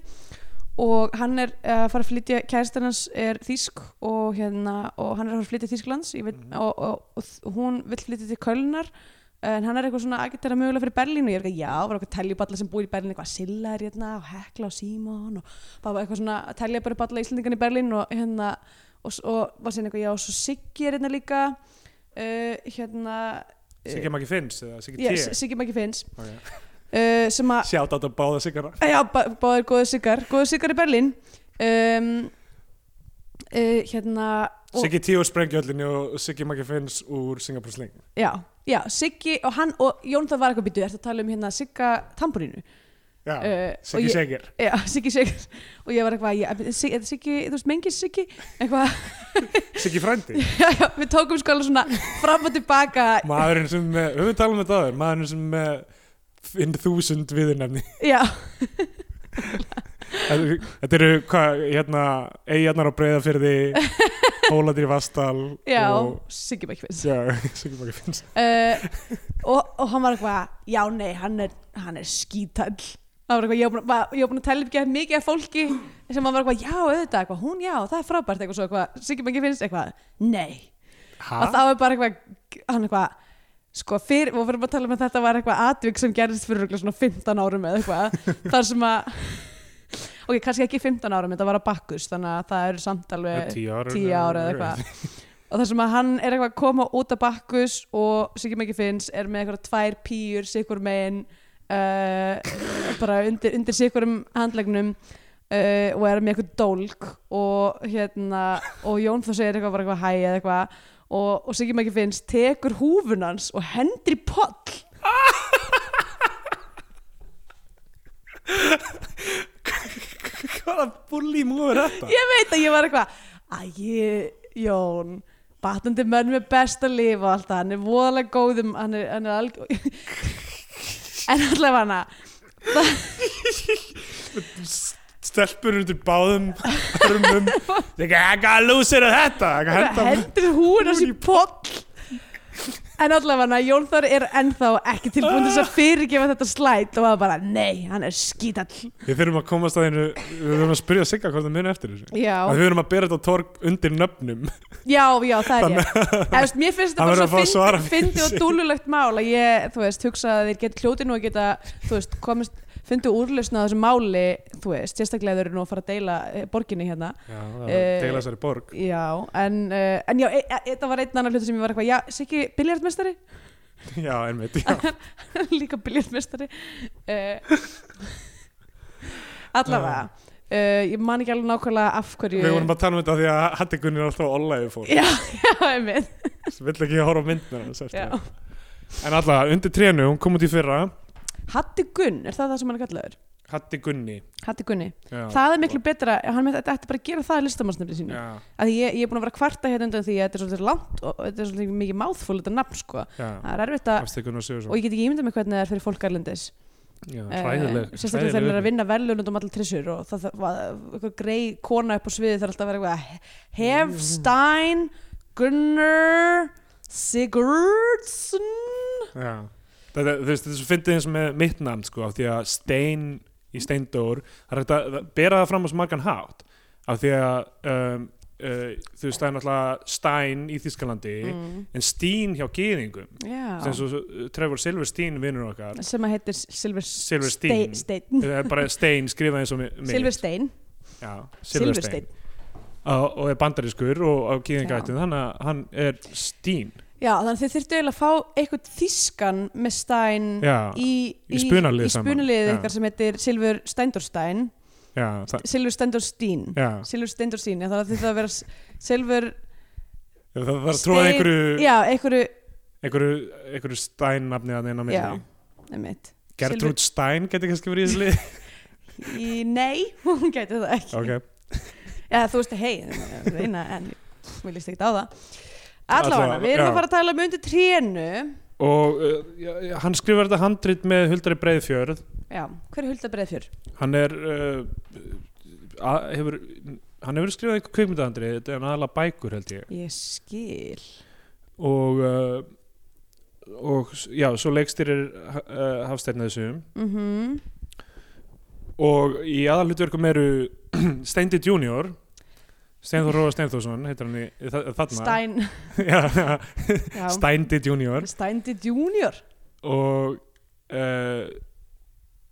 og hann er að fara að flytja kæristan hans er þýsk og hérna og hann er að fara að flytja ég veit, Mhm. og, og, og, hún vill flytja til Kölnar en hann er eitthvað svona agitera mögulega fyrir Berlín og ég er eitthvað, já, var eitthvað teljuballa sem búið í Berlín eitthvað Silla er hérna og Hekla og Símon og eitthvað svona að telja bara balla Íslandingan í Berlín og hérna og var síðan eitthvað, já, og svo Siggi er hérna líka uh, hérna Siggi Maggi Finns eða Siggi T? S- Siggi Maggi Finns. Okay. uh, sem að Sjátt átt að báða Siggara [LAUGHS] Já, bá- báðir góður sigar Góður sigar í Berlín. Um, uh, Hérna Siggi T úr Sprengjöllinni og Siggi Maggi Finns úr Singapore Sling. Já, já, Siggi og hann og Jón það var eitthvað býtu Ertu að tala um hérna Sigga tamburínu Eh, Siggi ég- Segir. Já, [LAUGHS] Siggi Sigur Og ég var eitthvað, ég, Siggi, Siggi, þú veist, mengis Siggi? Eitthvað, [LAUGHS] [LAUGHS] Siggi Frændi? Já, já, við tókum sko alveg svona Fram og tilbaka. Maðurinn sem, við höfum talað um þetta aður Maðurinn sem með inn þúsund viðurnefni. Já, Þetta eru, hvað, hérna Eyjarnar á Breiðafyrði Hóladir í Vastal já, Siggi Bækfins Já, Siggi Maggi Finns. Uh, og, og hann var eitthvað já nei, hann er, hann er skítall hann var eitthvað, ég var búin að- að tella ekki mikið af fólki sem var eitthvað, já auðvitað, eitthvað, hún já, það er frábært eitthvað svo, eitthvað, Siggi Bengi finnst eitthvað, nei. Ha? og þá er bara eitthvað, hann eitthvað sko, fyrir, og fyrir að tala um að þetta var eitthvað atvik sem gerðist fyrir örugglega svona 15 árum eða eitthvað, [LAUGHS] þar sem að ok, kannski ekki 15 árum, þetta var að bakkus þannig að það eru samt alveg Tíu ára tíu ára eða eitthvað. og það sem að hann er eitthvað að koma út af bakkus og Siggi Maggi Finns er með eitthvað tvær pýjur sikur megin uh, bara undir, undir sikurum handlegnum uh, og er með eitthvað dólk og hérna og Jón þá segir eitthvað bara eitthvað hæ eða eitthvað og, og Siggi Maggi Finns tekur húfun hans og hendur í poll Hvaða bulli múið er þetta? ég veit að ég var eitthvað æ, Jón batandi menn með besta líf og allt það, hann er voðalega góðum hann er, hann er alg en allavega hana Stelpur undir báðum Hörmum Hvað lúsir er þetta? Hvað henda hendur húin hans í poll en allavega hana Jón Þór er ennþá ekki tilbúin til þess að fyrirgefa þetta slæt og var bara, nei, hann er skítall Við þurfum að komast að einu Við þurfum að spyrja Sigga hvort það muni eftir þessu. Já, að Við þurfum að bera þetta torg undir nöfnum. Já, já, það er ég Eða, veist, mér finnst þetta bara að að svo fyrir fyndi og dúlulegt mál að ég, þú veist, hugsa að þeir geta hljóti nú að geta, þú veist, komist fundu úrlausna á þessu máli, þú veist sérstaklega þeir eru nú að fara að deila eh, borginni hérna. Já, það er deila þessari borg. já, en, uh, en já, e, e, þetta var einn annar hluti sem ég var eitthvað, já, Siggi biljartmestari [LAUGHS] Já, einmitt já. [LAUGHS] líka biljartmestari uh, [LAUGHS] allavega uh, ég man ekki alveg nákvæmlega af hverju Við vorum að tala um þetta því að Hatti Gunni er alltaf ollæði fólk. Já, já, einmitt. Sem vill ekki horfa já. En alltaf, undir trénu, hún kom út í fyrra Hatti Gunn, er það það sem hann er kallaður? Hatti Gunni. Hatti Gunni, já. það er miklu betra hann með þetta ætti bara að gera það í listamannsnefni sínu. Já, að því ég, ég er búin að vera kvarta hérna undan því að þetta er svolítið langt og þetta er svolítið mikið máðfól þetta nafn sko, já. Það er erfitt að Hafsteinn Gunnar og Sigursson ég get ekki ímyndað mig hvernig það er fyrir fólk erlendis. Já, Eh, hræðileg sérstaklega þegar það er að vinna verðlunum um allir trissur og það, var eitthvað grei kona upp á sviði þarf alltaf að vera eitthvað Hef Stein Gunnar Sigurdsson Já, þetta, veist, þessu fyndið eins með mitt nafn sko, af því að Stein í Steindór, það er hægt að bera það fram á svo margan hátt, af því að um, uh, þú veist, það er náttúrulega Stein í Þískalandi mm. en Stín hjá Gýðingum sem Já, svo Trevor Silverstein vinnur okkar. Sem að heitir Silver Silverstein. Stein. Það er bara Stein skrifað eins og mitt. Silverstein. Silverstein. Og er bandarískur og á Gýðingættin þannig að hann er Stín Já, þannig að þið þurftu eiginlega að fá eitthvað þýskan með Stein Já, í, í spunalið í saman. spunalið ykkar sem heitir Silfur Steindorstein það, Silfur Steindorstein já. Silfur Steindorstein, þannig að þið þurftu að vera Silfur það, það var að tróða einhverju Já, einhverju einhverju, einhverju Stein nafni að neina einmitt. Gertrúd Stein geti kannski verið í þessu lið í, Nei, [LAUGHS] hún gæti það ekki. Ok, Já, þú veist, hei, reyna en mér líst ekki á það Allavega, við erum já. að fara að tala um undir trénu. Og uh, hann skrifar þetta handrit með Huldari Breiðfjörð. Já, hver er Hulda Breiðfjör? hann er uh, að, hefur, hann hefur skrifað eitthvað kvikmyndahandrit þetta er aðalega bækur held ég. Ég skil. Og uh, og já, svo leikstyrir uh, Hafsteinn þessum mm og í aðalhutverkum eru [CLEARS THROAT] Steindi Junior Steinþór Róa Steinþórsson heitir hann í, í þa- þarna. Stein. [LAUGHS] Steindi Junior. Steindi Junior. Og uh,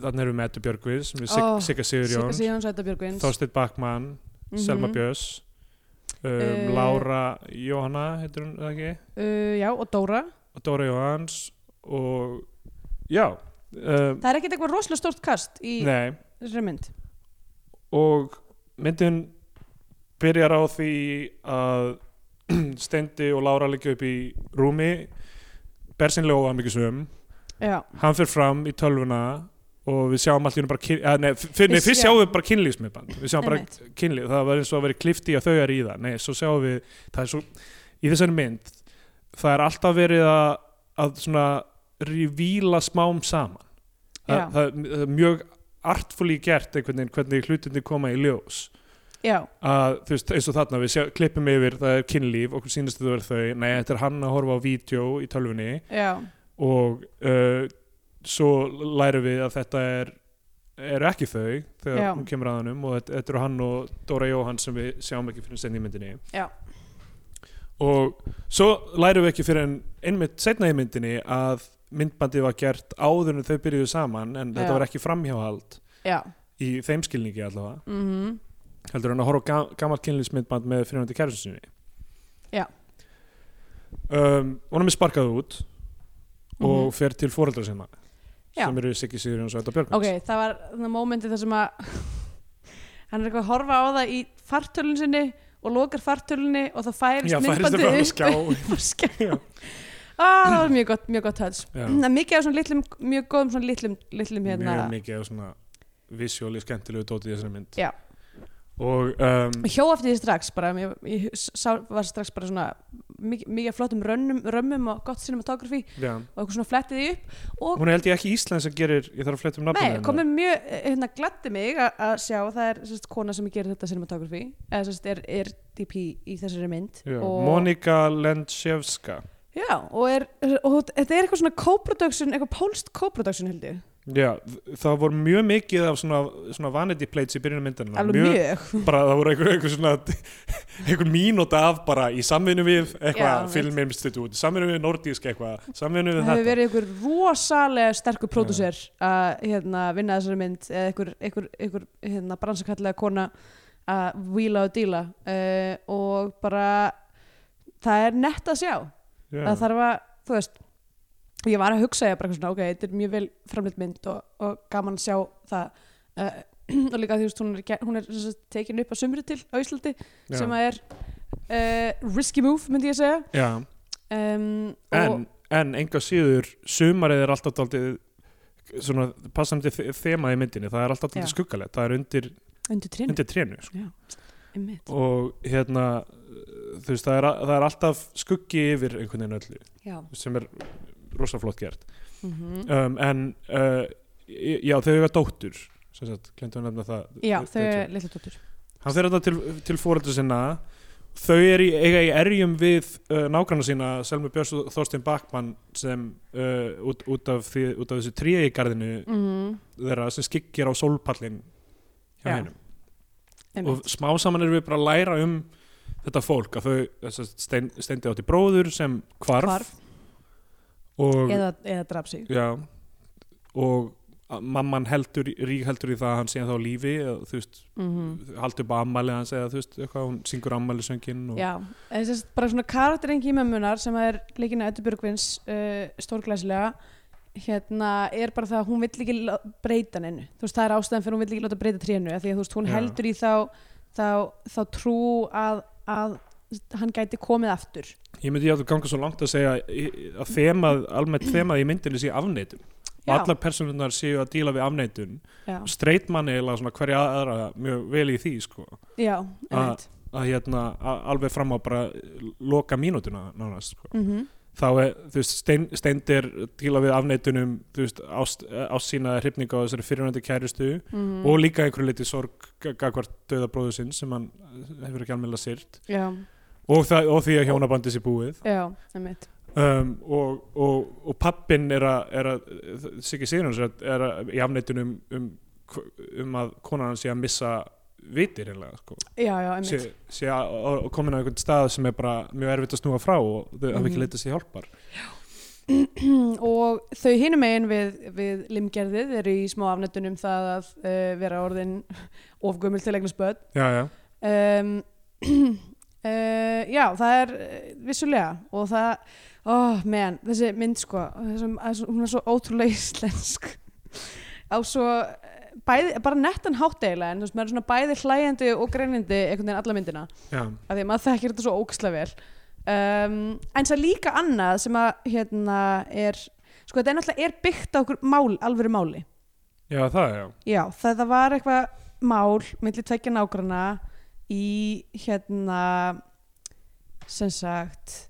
þannig erum við Björgvís með Sig Ó, Sigga Sigga Sæta Björgvins. Þorsteinn Bakmann, Mhm. Selma Björns. Um, Eh, Lára Jóhanna heitir hún það ekki? Uh, já, og Dóra. Og Dóra Jóhans og já það er ekkert eitthvað rosalega stórt kast í þessari mynd. Og myndin byrjar á því að [CLEARS THROAT] Steindi og Lára liggja upp í rúmi bersinlega og amikisum hann fyrir fram í tölvuna og við sjáum hennu bara kyn, að, nei, fyr, nei, fyrst sjá- sjáum við bara kynlífsmiðband. Við sjáum bara kynlíf, það var eins og að vera klift í að þau er í það. Nei, svo sjáum við, það er svo í þessari mynd, það er alltaf verið að, að svona revíla smám saman. Það, það, það er mjög artfully gert einhvern veginn hvernig hlutinni koma í ljós já, að þú veist eins og þarna við klippum yfir það er kynlíf okkur sýnast þau er þau. Nei þetta er hann að horfa á vídeo í tölvunni. Já, og uh, svo lærum við að þetta er eru ekki þau þegar Já. hún kemur að hannum og þetta, þetta eru hann og Dóra Jóhann sem við sjáum ekki fyrir senni í myndinni. Já, og svo lærum við ekki fyrir en einmitt setna í myndinni að myndbandið var gert áður en þau byrjuðu saman en þetta var ekki framhjáhald já. í þeim skilningi allavega. Mm heldur en að horfa á ga gamalt kynlýsmyndband með fyrirhundi kærustu sinni Já. um, honum er sparkað út og Mhm. fer til fóreldra sinna Já. sem eru Siggi Sigurjóns og Edda Björgvins ok, það var þannig mómentið þar sem að [LAUGHS] hann er eitthvað að horfa á það í fartölun sinni og lokar fartölunni og það færist Já, færist það myndbandið upp skjá. [LAUGHS] ah, [LAUGHS] það var mjög gott, mjög gott höls mikið af svona litlum, mjög góðum svona litlum, litlum hérna mjög mikið á svona visjóli skemmtilegu dótið í þessari mynd Já. Og um, hjó eftir því strax bara, ég, ég sá, var strax bara svona mikið, mikið flottum rönnum, römmum og gott cinematografi já. og eitthvað svona flettið upp og hún held ég ekki Ísland sem gerir ég þarf að fletta um nafnum Nei, komið mjög, hérna, gladdi mig að að sjá að það er sérst, kona sem gerir þetta cinematography eða sérst, er, er DP í þessari mynd Monika Lendshevska já, og, er, og þetta er eitthvað svona co-production, eitthvað pólst co-production held ég, já, það voru mjög mikið af svona, svona vanity plates í byrjunum myndina alveg mjög, [LAUGHS] bara það voru einhver, einhver svona einhver mínúta af bara í samvinnu við eitthvað filminstitut samvinnu við nordísk eitthvað samvinnu við það hefur þetta. verið einhver rosalega sterkur pródúser að hérna, vinna þessari mynd eða einhver, einhver, einhver hérna, bransakallega kona að víla og díla uh, og bara það er nett að sjá. Já. það þarf að, þú veist ég var að hugsa ég bara svona, ok, þetta er mjög vel framleitt mynd og, og gaman að sjá það uh, [CLEARS THROAT] og líka því veist, hún er, hún er tekin upp á sumri til á Íslandi Já. sem að er uh, risky move, myndi ég að segja um, en, og, en enga síður sumarið er alltaf daldið svona passandi þe- þema í myndinni það er alltaf Já. skuggalegt það er undir, undir trénu undir trénu sko. og hérna þú veist það er, það er alltaf skuggi yfir einhvern veginn öllu já, sem er rosa flott gert. Mm um, en uh, já þau eiga dóttur glemtum að nefna það já þau er litla tóttur hann fer þetta til, til fóreldur sinna. Þau er í, eiga í erjum við uh, nágranna sína Selmu Björns og Þorstein Bakmann sem uh, út, út, af því, út af þessu tríi í garðinu mm, þeirra sem skyggir á sólpallin hjá Já. hennum og smá saman erum við bara að læra um þetta fólk að þau steindi átti bróður sem hvarf, Hvarf. Og, eða, eða draf sig. Já, og að mamman heldur, rík heldur í það að hann sé þá lífi eða, þú veist, mm haldi upp á ammali hans eða þú veist, eitthvað, hún syngur ammali söngin og, Já, þess að bara svona karakterengi í mömmunar sem er leikina Eddu Björgvins uh, stórglæsilega hérna er bara það að hún vill ekki breyta hennu, þú veist það er ástæðan fyrir hún vill ekki láta breyta trénu, því að þú veist hún Já. heldur í þá, þá, þá trú að, að hann gæti komið aftur. Ég myndi að ganga svo langt að segja að þemað, almennt þemað í myndinni sé afneitun. Og allar personunar séu að díla við afneitun. Já, streit manni eða svona hverja aðra mjög vel í því sko. Já, einmitt. að hérna a- alveg fram á bara loka mínútuna nánast sko. mm þá er, þú veist, stein, steindir díla við afneitunum, þú veist sína hrifninga á þessari fyrirvændi kærustu -hmm. og líka einhverju leiti sorg gagvart döða bróður sinn sem hann hefur ekki almennilega syrt Já, og, það, og því að hjónabandi sé búið. Já, einmitt. Um, og, og, og pappin er að, Siggi Sigurjóns er, að- í afneitunum um, um að konan hans sé að missa vitir einlega sko. Já, já, einmitt. Sé, sé að, komin á einhvern stað sem er bara mjög erfitt að snúa frá og þau hafa ekki Mhm. leitað sér hjálpar. [CLEARS THROAT] Og þau hinum megin við, við limgerðið eru í smá afnettunum það að uh, vera orðin ofgömmul til já, já, um, [CLEARS THROAT] Uh, já, það er uh, vissulega. Og það, oh man þessi mynd sko, þessum, hún er svo ótrúlega [LAUGHS] íslensk. Á svo eh, bæði, bara nettan hátt eiginlega en þú veist, maður er svona bæði hlæjandi og greinindi einhvern veginn alla myndina. Já, af því að maður þekkir þetta svo ókslega vel. Um, en það er líka annað sem að hérna er sko þetta er náttúrulega er byggt á okkur mál, alvöru máli. Já, það já. Já, það, það var eitthvað mál milli tvekja nágrana í hérna sem sagt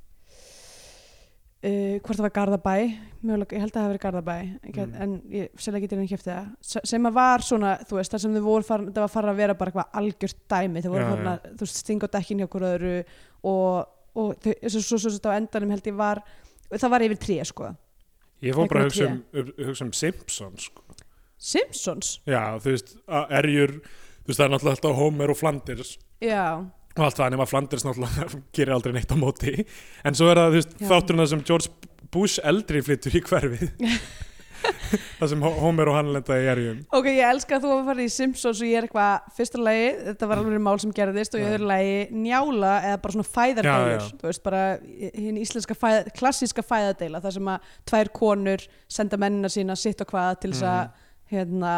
Uh, hvort það var Garðabæ mögulega, ég held að það hafi verið Garðabæ mm. En ég sérlega getur henni kæfti það. Sem að var svona, þú veist, þar sem þau voru það var farin að vera bara eitthvað algjört dæmi. Þau voru Já, farin að, þú veist, stinga á dekkin hjá okkur öðru og, og þau, svo, svo, svo, svo á endanum held ég var það var yfir tré, sko. Ég fór bara að hugsa um, hugsa um Simpsons sko. Simpsons, já, þú veist, erjur þú veist, það er náttúrulega alltaf Homer og Flanders já og allt það nema Flanders náttúrulega gerir aldrei neitt á móti en svo er það, þú veist, þátturinn það sem George Bush eldri flyttur í hverfið [LAUGHS] það sem Ho- Homer og hann lenda í erjum ok, ég elska að þú að fara í Simpsons og ég er eitthvað, fyrsta lagi, þetta var alveg mál sem gerðist og Já. öðru lagi njála eða bara svona já. þú veist, bara hinn íslenska fæð, klassíska fæðardeila þar sem að tvær konur senda mennina sína sitt og hvað til þess að Mhm. hérna,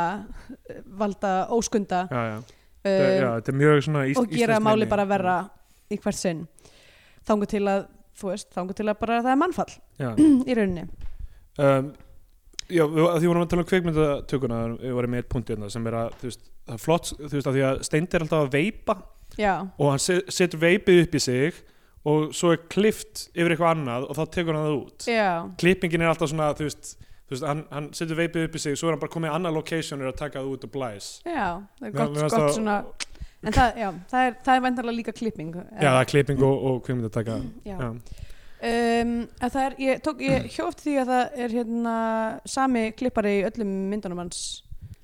valda óskunda já, já. Já, þetta er mjög svona ís, og gera máli bara verra í hvert sinn. Þangu til að, þú veist, þangu til að bara það er mannfall. Já. [CLEARS THROAT] í rauninni. Um, já, við, því vorum að tala um kveikmyndatökuna við varum með eitt punkt hérna sem er að þú veist, það er flott, þú veist, að því að Steind er alltaf að veipa já, og hann se- setur veipið upp í sig og svo er klift yfir eitthvað annað og þá tekur hann það út. Klippingin er alltaf svona, þú veist, þú veist hann, hann setur veipið upp í sig, svo er hann bara komið í annað location og er að taka það út og blæs. Já það er gott, gott það- svona en það, já, það er, það er væntanlega líka klipping já, það er klipping og, og kveikmyndataka já. já, Um, að það er, ég, tók, ég hjó eftir því að það er hérna sami klippari í öllum myndunum hans.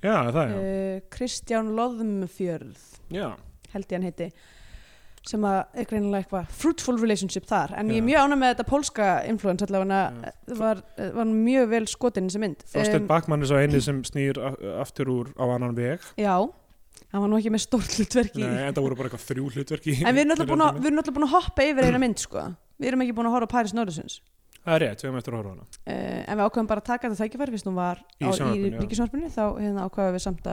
Já, það er uh, Kristján Loðmfjörð já. held ég hann heiti sem að er greinilega eitthvað fruitful relationship þar en ég er mjög ánægð með þetta pólska influence allavega það var, var mjög vel skotin þessi mynd. Þorsteinn Um, Bakmann er svo eini sem snýr aftur úr á annan veg. Já, hann var nú ekki með stórt hlutverk í Nei, en það voru bara eitthvað þrjú hlutverk í en við erum náttúrulega búin að- í erum hoppa yfir eina mynd sko. við erum ekki búin að horfa Paris Norðursins Það er rétt, við hefum eftir að horfa hana. Uh, en við ákveðum bara að taka þetta tækifæri fyrst hún var Í í sjónvarpinu, já. ríkisjónvarpinu þá hérna, við samt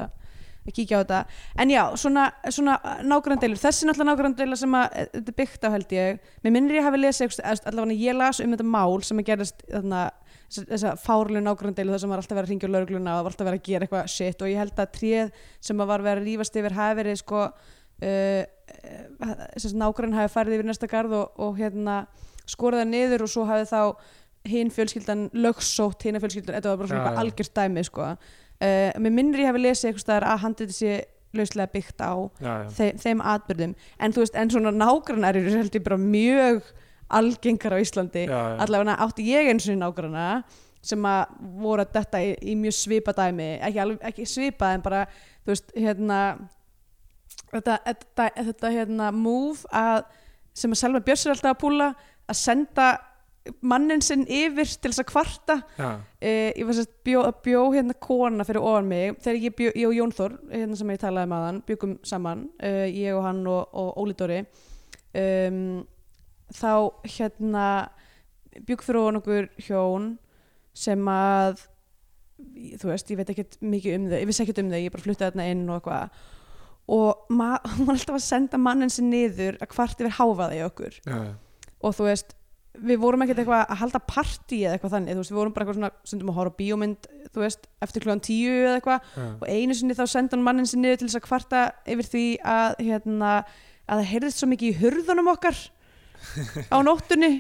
að að kíkja á þetta en já, svona, svona nágranndeilur þessi náttúrulega nágranndeila sem að eh, þetta er byggt á held ég, mér minnir ég hafi lesið einhvers- eða allavega ég las um þetta mál sem að gerast þarna, þessa, þessa fárlega nágranndeilu þar sem var alltaf verið að ringja laurugluna og var alltaf verið að gera eitthvað shit og ég held að tréð sem að var verið að rífast yfir hafi verið sko uh, uh, nágrann hafi farið yfir næsta garð og, og hérna skoraði niður og svo hafi þá hinn fjölskyldan lögsótt hinn fjölskyldan, þetta var bara svona eitthvað já. algjört dæmi sko. Uh, mér minnir ég hafi lesið eitthvað staðar að handið sé lauslega byggt á Já, já, þeim, þeim atbyrðum en þú veist, en svona nágrannar eru held ég bara mjög algengar á Íslandi. Já, allavega átti ég eins og nágranna sem að voru að detta í, í mjög svipa dæmi. Ekki, ekki svipa en bara þú veist, hérna þetta, þetta, þetta hérna move að sem að Selma Björns er alltaf að púla að senda mannin sinn yfir til þess að kvarta. Uh, ég var sérst bjó, bjó hérna kona fyrir ofan mig. Þegar ég bjó, ég og Jón Þór hérna sem ég talaði með hann, byggum saman uh, ég og hann og, og Óli Dóri. Um, þá hérna bygg fyrir ofan okkur hjón sem að þú veist, ég veit ekkert mikið um þau ég vissi ekkert um þau, ég bara fluttaði þarna inn og eitthvað. Og ma- [LAUGHS] hún var alltaf að senda mannin sinni niður að kvart yfir háfaði okkur. Já. og þú veist við vorum ekkert eitthvað að halda partí eða eitthvað þannig, þú veist, við vorum bara eitthvað svona stundum að horfa bíómynd, þú veist, eftir kljóðan tíu eða eitthvað já. og einu sinni þá senda hann mannin sinni til þess að kvarta yfir því að hérna, að það heyrðist svo mikið í hurðunum okkar á [LAUGHS] nóttunni.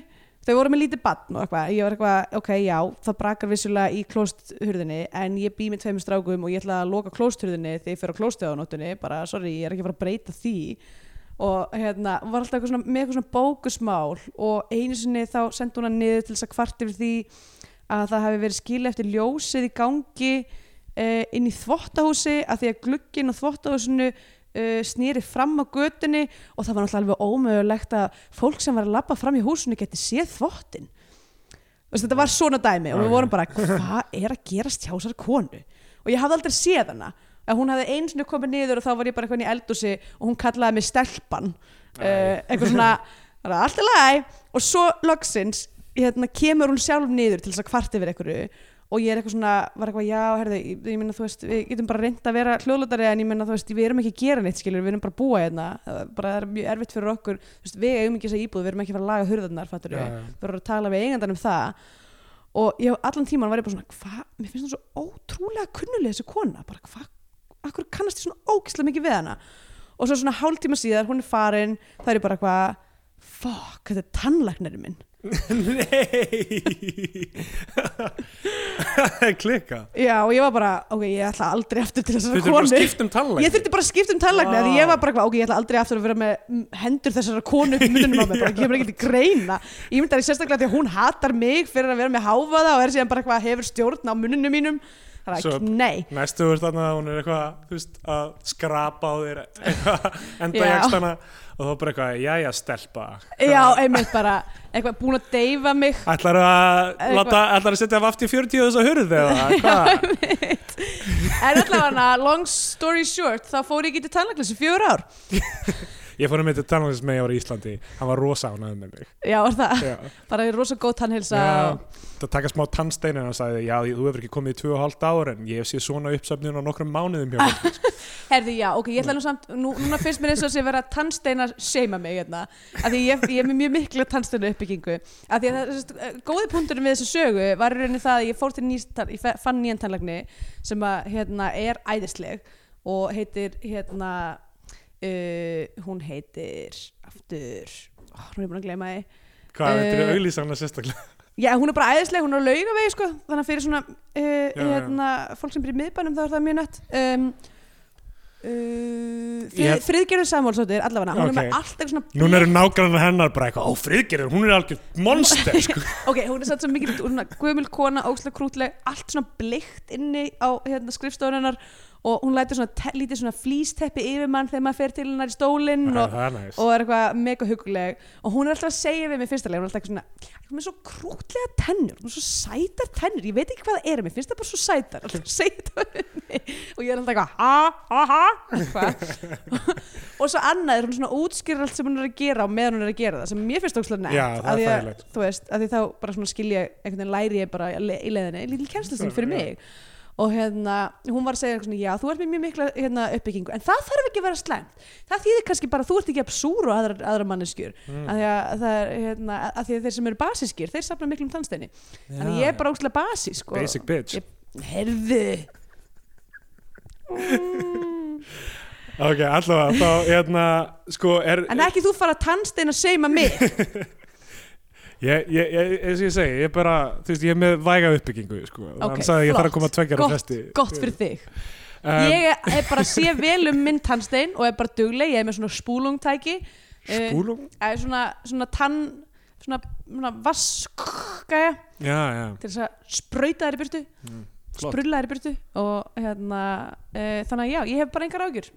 Þau voru með lítið badn og eitthvað. Ég var eitthvað, ok, já, það brakar vissulega í klósthurðinni en ég bý með tveimur strákum og ég ætla að loka klósthurðinni þegar og hérna, var alltaf eitthvað svona, með eitthvað svona bókusmál og einu sinni þá sendi hún hann niður til þess að kvart yfir því að það hafi verið skil eftir ljósið í gangi uh, inn í þvottahúsi að því að glugginn á þvottahúsinu uh, snýri fram á götunni og það var náttúrulega alveg ómögulegt að fólk sem var að labba fram í húsinu geti séð þvottin þetta var svona dæmi og við vorum bara, hvað er að gerast hjá þessar konu? Og ég hafði aldrei séð hana að hún hafði einu sinni komið niður og þá var ég bara eitthvað í eldúsi og hún kallaði mig stelpan. Uh, eitthvað svona, bara, allt í lagi? Og svo loksins hérna, kemur hún sjálf niður til þess að kvart yfir einhverju og ég er eitthvað svona, var eitthvað já, herðu, ég, ég minna þú veist, við getum bara reynd að vera hljóðlátari en ég minna þú veist, við erum ekki að gera neitt skilur, við erum bara að búa hérna, það bara það er mjög erfitt fyrir okkur, veist, við eigum ekki þessa íbúð, við erum ekki að fara að laga hurðarnar, við erum að tala við eigandan um það. Og ég allan tíman var ég bara svona, hvað, mér finnst það svo ótrúlega kunnuleg þessi kona, bara hvað, akkur kannast ég svona ógislega mikið við hana. Og svo svona hálftíma síðar, hún er farin, það er ég bara eitthvað, fuck, þetta er tannlæknarinn minn. Nei. [LAUGHS] Klikka Já, og ég var bara, ok, ég ætla aldrei aftur til þessara Þú þurfum bara konu. að skipta um tannlækni? Ég þurfti bara að skipta um Vá. wow. Ég var bara, ok, ég ætla aldrei aftur að vera með hendur þessara konu upp í mununum á mig bara kemur ekki til greina. Ég myndi að ég sérstaklega því að hún hatar mig fyrir að vera með háfaða og er síðan bara eitthvað hefur stjórn á mununum mínum Það er ekki, nei Næstu veist þarna að hún er eitthvað veist, að skrapa á þér [LAUGHS] enda Já. jakstana og þá bara eitthvað, jæja stelpa. Já, einmitt bara, eitthvað búin að deyfa mig. Ætlar að setja vaft í 40 þess að hurð eða [LAUGHS] hvað? En allavega, long story short þá fór ég ekki til tannlæknis í fjör ár [LAUGHS] Ég fór að mynda tannlæknis með ég var í Íslandi. Hann var rosa ánægð með mig. Já, var það, Já. bara rosa góð tannhilsa það taka smá tannstein en hann sagði, já, þú hefur ekki komið í 2,5 ár en ég hef séð svona uppsöfnun á nokkrum mánuðum [LAUGHS] Herði, já, ok, ég ætla nú samt, nú, núna finnst mér eins og sé vera tannsteina seima mig hérna, af því ég, ég er með mjög mikla tannsteina uppbyggingu, af því að það, sest, góði punkturinn við þessu sögu var í rauninni það að ég fór til nýst, ég fann nýjan tannlagni sem að, hérna, er æðisleg og heitir, hérna, uh, hún heitir, aftur, ó, hún er búin að gleyma því, Hvað, þetta Eh, eru auglýsangna sérstaklega Já, hún er bara æðisleg, hún er á laugavegi sko, þannig að fyrir svona uh, já. hérna, fólk sem byrja í miðbænum þá er það mjög nett um, uh, frið, Friðgerður Samúlsdóttir allavega, hún Ok. er með allt eitthvað svona Núna eru nágrannar hennar bara eitthvað, ó, friðgerður, hún er algjör monster, [LAUGHS] sko. ok, hún er satt svo mikið svona, gömul kona, óslega krútleg allt svona bleikt inni á hérna, skrifstofunennar og hún lætur svona lítið svona flýsteppi yfir mann þegar maður fer til hennar í stólinn og, næst. og er eitthvað mega huguleg og hún er alltaf að segja við mig fyrstulega hún er alltaf eitthvað svona, hún er svo krútlega tennur? Hún er svo sætar tennur, ég veit ekki hvað það er mér finnst það bara svo sætar [LAUGHS] og ég er alltaf eitthvað ha, ha, ha? [LAUGHS] Og svo annað er hún svona útskýrir allt sem hún er að gera og meðan hún er að gera það sem mér finnst er því að, því þá bara svona skilja einhvern veginn læri ég bara í le- í leiðinni lítil kennslusting fyrir mig og hérna, hún var að segja svona, já, þú ert með mjög mikla hérna, uppbyggingu, en það þarf ekki að vera slæmt. Það þýðir kannski bara að þú ert ekki að súru aðra, aðra manneskjur, Mm. að er, hérna, að því að þeir sem eru basískir, þeir safna miklum tannsteini, þannig að ég er bara óslega basísk og, Basic bitch. ég, herðu mm. Ok, allavega, þá, hérna, sko, er... en ekki þú fara að tannsteina seima mig [LAUGHS] Ég, ég, ég, eins og ég segi, ég er bara, þú veist, ég er með væga uppbyggingu, sko. Ok, Hann sagði að ég þarf að flott. koma að tveggja á Gott, fresti. gott fyrir þig Um, ég er, er bara að sé vel um minn tannstein og er bara dugleg, ég er með svona spúlungtæki Eh, Spúlum? eða svona, svona tann svona, svona vaskgæja Já, já, til þess að sprauta þær í burtu flott. sprulla þær í burtu og hérna e, þannig að já, ég hef bara engar ágjur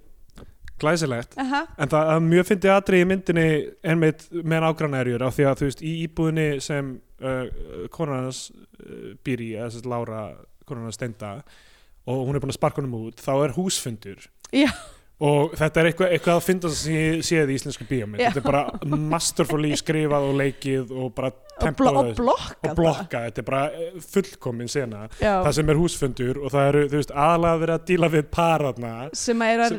Glæsilegt. Aha. En það er mjög fyndið atrið í myndinni einmitt með ágrannærjur af því að þú veist, í íbúðinni sem uh, konarnas uh, býr í, eða að Lára konarnas steinda og hún er búin að sparka honum út, þá er húsfundur. Já. Og þetta er eitthvað, eitthvað að finna sem ég séð í íslensku. Já. Þetta er bara masterfully skrifað og leikið og bara og, blo templað og og blokka, þetta er bara eh, fullkomin sena, Já. það sem er húsfundur og það eru, veist, aðalega verið að díla við paraðna sem er að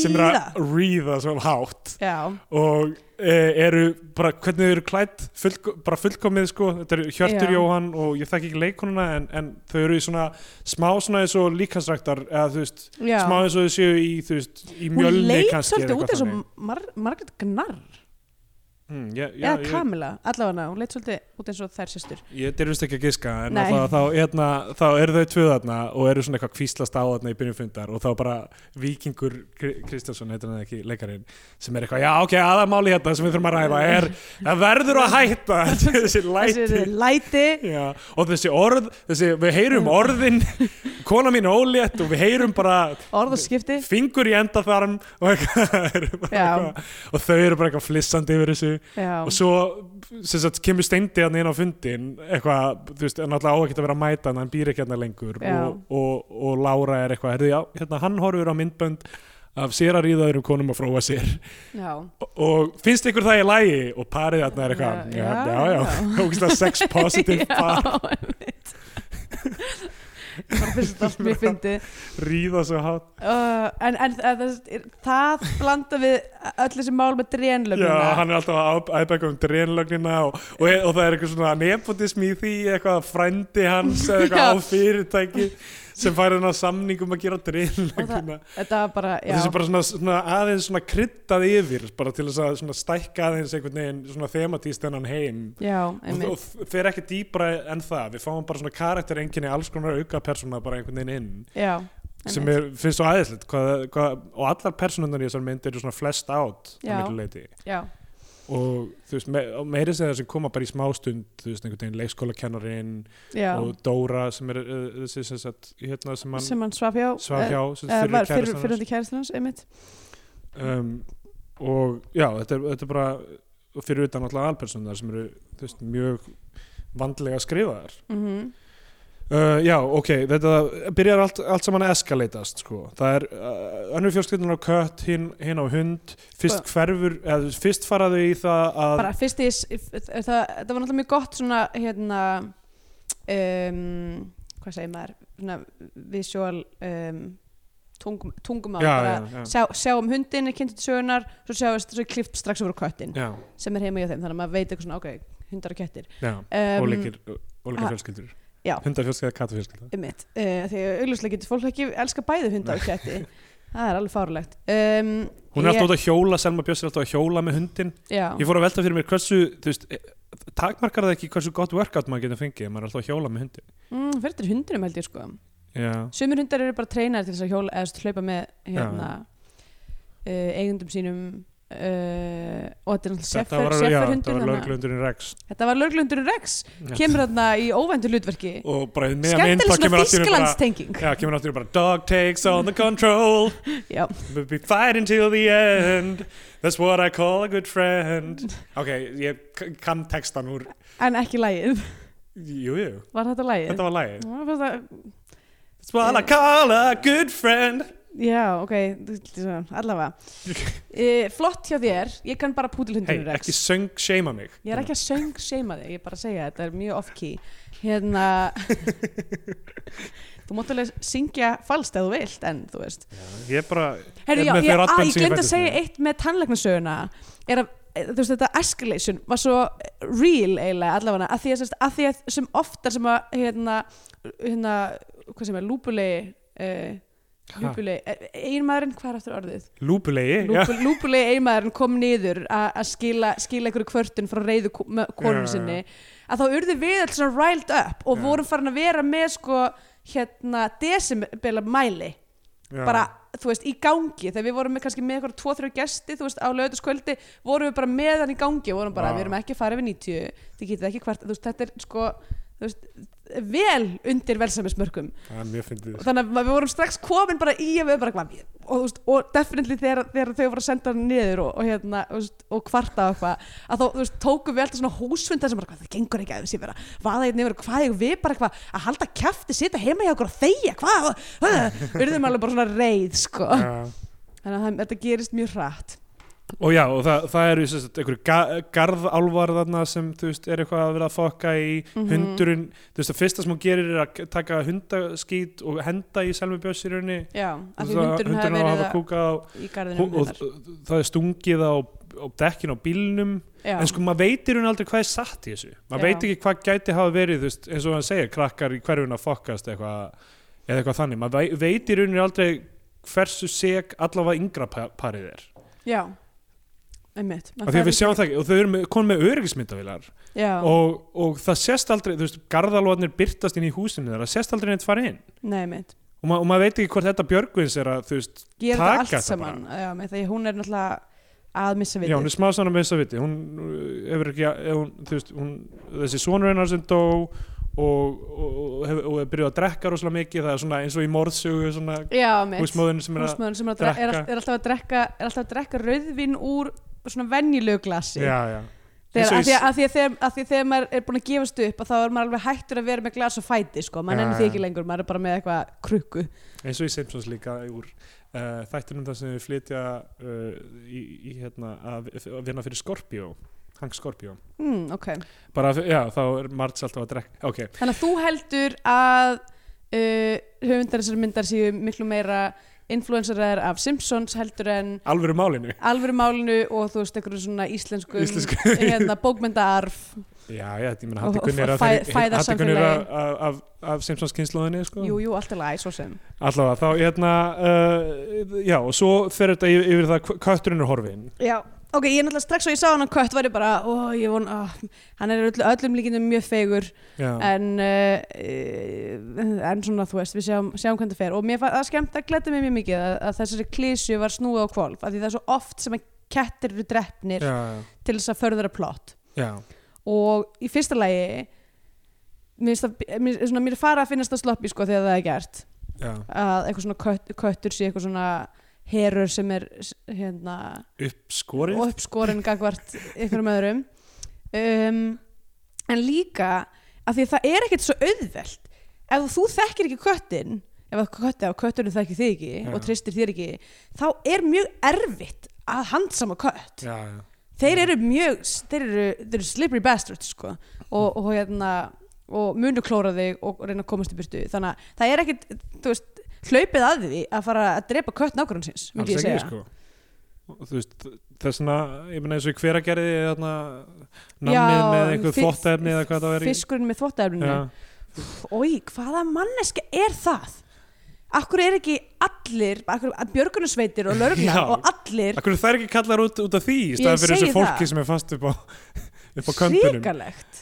sem er ríða að ríða svona hátt. Já, og eru bara, hvernig þau eru klætt fullko, bara fullkomið sko, þetta eru Hjörtur Já. Jóhann og ég þekki ekki leikonuna en, en þau eru í svona smá svona eins og líkansræktar eða þú veist, já. smá eins og þau séu í þú veist, í hún mjölni leit kannski svolítið eða út eins og Mar Margaret Gnarr mm, já, já, eða ég, Kamila, allavega hún leit svolítið út eins og þær sýstur ég dyrfist ekki að giska en þá, þá, hérna, þá eru þau tvö þarna og eru svona eitthvað kvíslast á þarna í byrjun fundar og þá bara Víkingur Kri- Kristjánsson heitir hann ekki leikarinn sem er eitthvað, já ok, aðamáli hérna sem við þurfum að ræða er, það verður að hætta. [LAUGHS] Þessi læti. Þessi læti. Já, og þessi orð, þessi, við heyrum orðin [LAUGHS] kona mín ólétt og við heyrum bara fingur í endaþarm og, [LAUGHS] og þau eru bara eitthvað flissandi yfir þessu já, og svo sagt, kemur steindi hann inn á fundin eitthvað, þú veist, hann alltaf á ekki að vera að mæta hann, hann býr ekki hérna lengur. Og, og, og Lára er eitthvað, herði, já, hérna hann horfur á myndbönd af sér að ríða öðrum konum að fróa sér. Og, [LAUGHS] og finnst ykkur það í lægi og parið þarna er eitthvað, já, Já, já, já, sex positive [LAUGHS] par, [LAUGHS] Já, ríða svo hátt. Uh, en, en það, það blanda við öll þessi mál með Já, drénlögnuna hann er alltaf að æbæka um dreinlögnina og, og, og það er eitthvað svona nepotism í því, eitthvað frændi hans eitthvað Já. á fyrirtæki sem fær þennan samning um að gera dreinlögnina þetta var bara, og já, þessi bara svona, svona aðeins svona kryddað yfir bara til þess að svona stækka aðeins einhvern veginn svona thematíst þennan heim. Já, og, og fer ekki dýbra en það. Við fáum bara svona karakter enginni alls konar auka persóna bara einhvern veginn inn. Já, sem er, finnst svo aðeinslegt og allar persónunar í þessar mynd eru svona flest átt að miklu leiti já, og þú veist, me, og meiri segja sem koma bara í smástund, þú veist, einhvern veginn leikskólakennarinn og Dóra sem er uh, þessi sem sagt, hérna sem hann hann svaf hjá svaf hjá, sem uh, fyrir var fyrir, fyrir hundi kærastan hans, einmitt. Um, og já, þetta er, þetta er bara fyrir utan alltaf alpersonar sem eru þú veist, mjög vandlega skrifaðar. Mm Uh, já, ok, þetta byrjar allt, allt saman að eskalatast sko. það er uh, önnur fjölskyldunar á kött hinn, hinn á hund fyrst Sko- hverfur, eða fyrst faraðu í það að bara fyrst í það, það var náttúrulega mjög gott svona hérna um, hvað segir maður? Svona visual um, tungum, tungumál. Já, bara já, já, Sjá, sjáum hundin er kynntu til sögunar svo sjáum svo klift strax over köttin sem er heima hjá þeim þannig að maður veit eitthvað svona ok, hundar og kettir. Um, ólíkir ha- fjölskyldur. Hundafjölskylda, kattafjölskylda því að augljóslega getur fólk ekki elska bæði hunda og ketti. [LAUGHS] Það er alveg fárlegt um, hún er alltaf út að hjóla, Selma Björns er alltaf að hjóla með hundin já, ég fór að velta fyrir mér hversu veist, eh, takmarkar það ekki hversu gott workout maður getur fengið, maður er alltaf að hjóla með hundin mm, fyrir til hundinum held ég sko. Já, sumir hundar eru bara treinar til þess að hjóla eða hlaupa með hérna, uh, eigundum sínum uh, og þetta er náttúrulega þetta var, seffer já, hundur þetta var þarna. lögreglundurinn Rex. Þetta var löglundurinn Rex. Kemur þarna í óvæntu hlutverki. Skemmtileg svona Þískalandstenging Já, kemur náttúrulega bara Dog takes all the control. [LAUGHS] We'll be fighting till the end. That's what I call a good friend. Ok, ég kann textan úr en ekki lægið Jú, jú, var þetta lægið? þetta var það- That's what I call a good friend Já, ok, allavega. [LAUGHS] E, Flott hjá þér, ég kann bara Hei, pútilhundurinn Rex. ekki söng seima mig. Ég er ekki að söng seima þig, ég er bara að segja þetta er mjög off-key. Hérna [LAUGHS] Þú mátt alveg syngja falskt ef þú vilt en þú veist. Ég er bara Herri, Ég er já, ég, ég ég glemt að segja eitt með tannlæknasöguna. Er að eh, þú veist þetta escalation var svo real eiginlega allavega að því að, að, því að sem oftar sem að hérna, hérna hvað sem er, lúpulegi uh, lúpulegi, einmaðurinn hvað er aftur orðið? Lúpulegi já. Lúpu, lúpulegi einmaðurinn kom niður að skila, skila einhverju kvörtun frá reyðu konun Já, já, sinni að þá urðu við alls svona riled up og Já. vorum farin að vera með sko hérna decibela mæli Já. bara, þú veist, í gangi þegar við vorum með kannski með eitthvað tvo, þrjá gesti þú veist, á lögutaskvöldi, vorum við bara með hann í gangi og vorum bara, við erum ekki að fara yfir 90 þið getið ekki hvert, þú veist, þetta er sko veist, vel undir og þannig að við vorum strax komin bara í að við bara hvað, og, og definitely þegar, þegar þau voru að senda hann niður og, og, hérna, og kvarta og eitthvað að þá veist, tókum við alltaf svona húsfunda sem bara, hvað, það gengur ekki að þessi vera vaða hérna yfir, hvað eigum við bara eitthvað að halda kjafti, sita heima hjá okkur og þegja hvað, við erum alveg bara svona reið sko, þannig að þetta gerist mjög hrætt Og já, og það, það eru einhverju ga garðálvar þarna sem þú veist, er eitthvað að vera að fokka í. Mhm. hundurinn, þú veist, það fyrsta sem hún gerir er að taka hundaskít og henda í selmi rauninni. Já, af því hundurinn að verið hafa að, á í garðinu og, og það er stungið á, á dekkin á bílnum. Já, en sko maður veitir hún aldrei hvað er satt í þessu. Maður veit ekki hvað gæti hafa verið þú veist, eins og hann segir, krakkar í hverjun að fokkast eitthvað, eða eitthvað þannig. Maður vei- veitir hún aldrei hversu seg allavega yngra pa- parið er. Já einmitt. Af því að við sjáum það ekki og þau eru með, konum með öryggismyndavilar já, og, og það sést aldrei, þú veist, garðalvarnir byrtast inn í húsinu þeirra, sést aldrei neitt fara inn. Nei, og, ma og maður veit ekki hvort þetta Björgvins er að, þú veist, gera Taka þetta allt saman já, með því hún er náttúrulega að missa já, vitið. hún er smá svona að viti hún uh, hefur ekki, ef hún, þú veist hún, þessi sonur hennar sem dó og, og, og, hef, og er byrjuð að drekka rosalega mikið, það er svona eins og í morðsögu svona já, mitt húsmóðin sem er að húsmóðurinn sem er, að að drekka er alltaf að drekka rauðvin úr svona venjulegu glasi. Já, já. Þegar, að, því að, að, því þegar, að því þegar maður er búin að gefast upp að þá er maður alveg hættur að vera með glas og fæti sko. maður Já, nennir því ekki lengur, maður er bara með eitthvað krukku. Eins og í Simpsons líka úr uh, þættinum þar sem við flytja uh, í, í hérna að, vinna fyrir Scorpio Hank Scorpio. Mm, ok. Bara, já, þá er Marge alltaf að drekka ok, Þannig að þú heldur að uh, höfundar þessar myndar séu miklu meira influencerar af Simpsons heldur en alvöru málinu alvöru málinu og þú veist einhverju svona íslenskum Íslensku. [LAUGHS] hérna, bókmyndaarf já, já, ég meina Og- og að fæ- þeirri- fæða Haddi Gunni samfélagi. að- af, af, af Simpsons kynnslóðinni sko. Jú, jú, allt er læg, svo sem allavega, þá hérna uh, já, og svo fer þetta yfir, yfir það hva- kötturinn er horfin Já, ok, ég er náttúrulega strax og ég sá hann á kött var ég bara, ó, ég von, ó, hann er öll, öllum líkindum mjög fegur já, en uh, en svona þú veist, við sjáum, sjáum hvernig það fer. Og mér fannst það skemmt að gleda mig mjög mikið að, að þessari klísju var snúið á kvolf af því það er svo oft sem að kettir eru drefnir já, til þess að förðura plott já, og í fyrsta lagi mér mér mér er fara að finnast það sloppi sko þegar það er gert. Já, að eitthvað svona kött, köttur sé eitthvað svona herur sem er hérna uppskorið? og uppskorinn gagvart einhverjum öðrum. Um, en líka að því að það er ekkert svo auðvelt. Ef þú þekkir ekki köttin ef kötti á kötturinn þekkir þig ekki Já. og tristir þér ekki þá er mjög erfitt að handsama kött. Já, já, þeir eru mjög þeir eru, þeir eru slippery bastards sko. og, og hérna og munu klóra þig og reyna að komast í byrtu þannig að það er ekkert þú veist, hlaupið að því að fara að drepa kött nákvæmum síns myndi ég segja. sko. Veist, þess vegna ég meina eins og í hvera gerði nammið með einhver þvóttefni eða hvað það var í fiskurinn með þvóttaefninu já, Ói, hvaða manneska er það? Akkur er ekki allir björgunusveitir og Já. lögreglan og allir akkur er ekki kallar út, út af því í staðan fyrir þessu fólki sem er fast upp á [LAUGHS] á köndunum? hrikalegt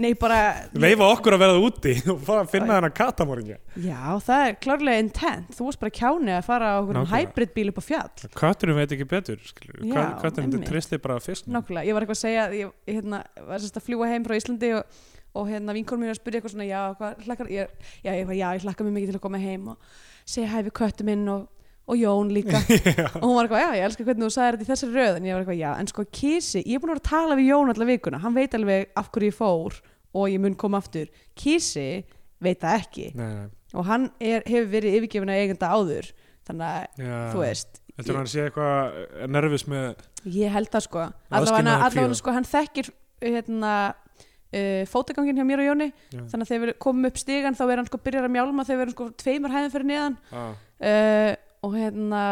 Nei, bara leifa okkur að verða úti [LAUGHS] og fara að finna þennan katamóringja Já, það er klárlega intent Þú varst bara kjáni að fara á okkur Nákvæmlega. hybrid bíl upp á fjall kötturinn veit ekki betur skilur. Já, kötturinn einmitt. tristir bara fisk Nákvæmlega, ég var eitthvað að segja ég, hérna, var sérst að fljúa heim frá Íslandi og, og hérna vinkonum mér að spyrja eitthvað svona já, hvað hlakkar, ég, já, ég, já, ég hlakka mér mikið til að koma heim og segja hæfi köttu minn og, og Jón líka. [LAUGHS] Og hún var eitthvað, já, ég elska hvernig þú sagðir þetta í þessari röð. En ég var eitthvað, já, en sko Kísi ég er búin að vera að tala við Jón alla vikuna. Hann veit alveg af hverju ég fór og ég mun koma aftur. Kísi veit það ekki. Nei, nei, og hann er, hefur verið yfirgefin að eigenda áður. Þannig að, já. þú veist Heldur hann sé eitthvað nervus með Ég held það sko. Allavega, sko hann þekkir hérna uh, fótagangin hjá mér og Jóni. Já. þannig að þegar við komum upp stigan þá er hann sko byrjar að mjálma þegar við erum sko tveimur hæðum fyrir neðan. Ah, uh, og hérna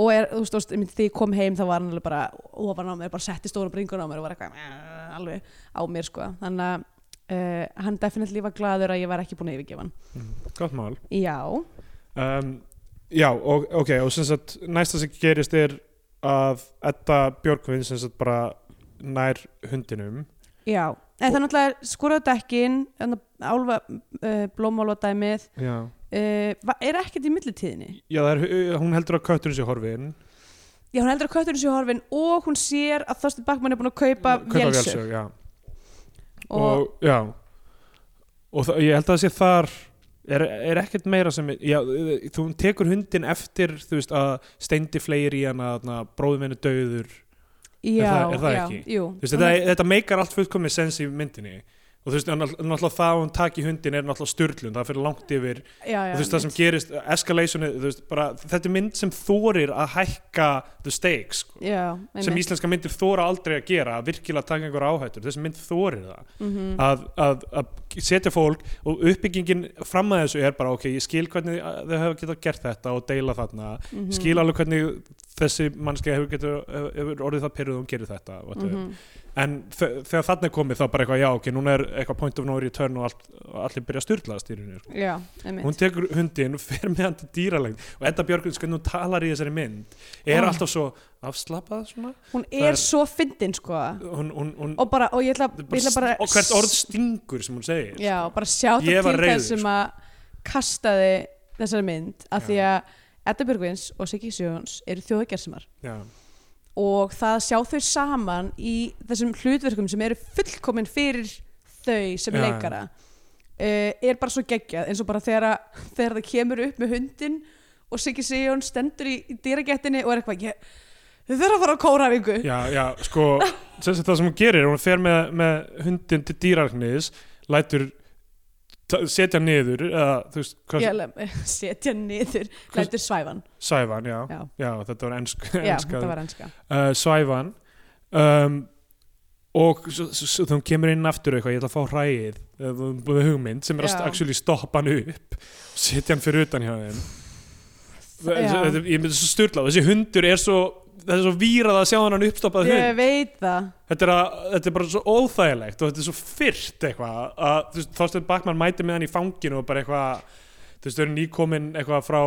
og er, þú veist, þegar ég kom heim þá var hann alveg bara ofan á mér, bara setti stóra bringun á mér og var eitthvað eh, alveg á mér sko. Þannig að uh, hann definitely var glaður að ég var ekki búin að yfirgefa hann. Mm, gott mál. Já, um, Já, og, ok, og sem sagt næsta sem gerist er að Edda Björkvinn sem sagt bara nær hundinum. Já. En það náttúrulega skoraðu dekkin álfa, uh, blómálfa dæmið. Já, uh, er ekkert í millitíðinni? Já er, hún heldur að kötturinn sé horfin Já, hún heldur að kötturinn sé horfin og hún sér að Þorstein Bakmann er búin að kaupa, Kaupa vélsög. og, og, já. Og það, ég held að það sé þar er, er ekkert meira sem já, þú tekur hundin eftir þú veist að steindi fleir í hana bróðum henni döður já, það- er það já, ekki? Jú, veist, þetta, þetta meikar allt fullkomni sens í myndinni og þú veist, náttúrulega það að hún taki hundin er náttúrulega styrlun, það fyrir langt yfir já, já, og þú veist, það sem gerist, escalationi veist, bara, þetta er mynd sem þorir að hækka the stakes, sko. já, sem íslenska myndir þóra aldrei að gera að virkilega taka einhver áhættur, þessi mynd þorir það mm að, að, að setja fólk og uppbyggingin fram að þessu er bara ok, ég skil hvernig þau hefur getað gert þetta og deila þarna, Mhm. skil alveg hvernig þessi mannski hefur, hefur orðið það pyrruð og hún gerir þetta whatever. Mhm. En þe- þegar þarna er komið þá bara eitthvað já ok, núna er eitthvað point of no return og, allt, og allir byrja að styrlaðast í sko. Einmitt hún tekur hundin og [LAUGHS] fer með hann til dýralegn og Edda Björgvins, hvernig hún talar í þessari mynd er Oh. alltaf svo afslappað svona Hún það er er- svo fyndin sko hún, hún, hún, og bara, og ég ætla, bara, ég ætla bara og hvert orð stingur sem hún segir Já, bara sjá það til þess sem sko. að kastaði þessari mynd Já. því að Edda Björgvins og Siggi Sjóns eru þjóðagersimar já, og það að sjá þau saman í þessum hlutverkum sem eru fullkomin fyrir þau sem Já, leikara uh, er bara svo geggjað eins og bara þegar, að, þegar það kemur upp með hundin og Siggi Sigurjón stendur í, í dýragettinni og er eitthvað ég, þau þurfa að fara á kórafingu já, já, sko sem sagt það sem hún gerir, hún fer með, með hundin til dýrarkniðis lætur setja niður eða þú veist, Ég [LAUGHS] setja niður. Lætur svæfan svæfan, já, já, já, þetta var ensk, já þetta var enska. Uh, svæfan um, og hún kemur inn aftur eitthvað, ég ætla að fá þú er búið hugmynd sem er að stoppa hann upp setja hann fyrir utan hjá þeim. Þetta- myndi svo styrla þessi hundur er svo það er svo vírað að sjá hann uppstoppað hund. ég veit það. Þetta er, að, þetta er bara svo óþægilegt og þetta er svo fyrt eitthvað að þú veist, Þorstein Bakman mæti með hann í fanginu og bara eitthvað þú veist, þau eru nýkomin eitthvað frá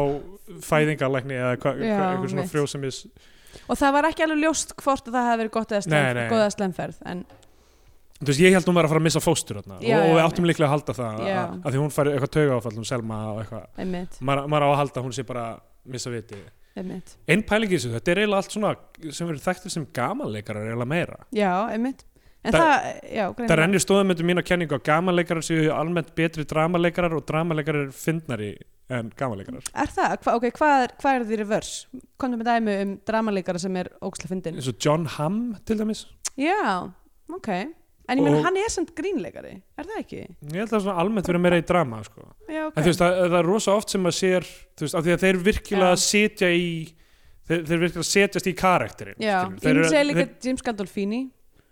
fæðingarlækni eða eitthvað, svona mitt. frjósemis og það var ekki alveg ljóst hvort að það hefði verið gott eða góða slemferð en þú veist, ég held hún var að fara að missa fóstur Já, og, við áttum líklega að halda það Já. að, að því hún fær eitthvað tauga áfall um Selma og eitthvað, maður, á að halda að hún sé bara að missa vitið einn pæling í þessu, þetta er eiginlega allt svona sem verður þekktir sem gamanleikarar eiginlega meira. Já, einmitt. En Það- það, já, það rennir stóðum mín að kenningu að gamanleikarar séu almennt betri dramaleikarar og dramaleikarar fyndnari en gamanleikarar. Er það, Hva, ok, hvað er, hvað er því revers komum með dæmi um dramalegara sem er óksla fyndin. Eins og John Hamm til dæmis. Já, ok en ég menn hann er samt grínleikari, er það ekki? ég held að það svona almennt verið meira í drama sko. já, ok en þú veist, það, það er rosa oft sem að sér þú veist, af því að þeir virkilega Já. sitja í þeir, þeir virkilega setjast í karakterin já, ég Þeir myndi segja líka James Gandolfini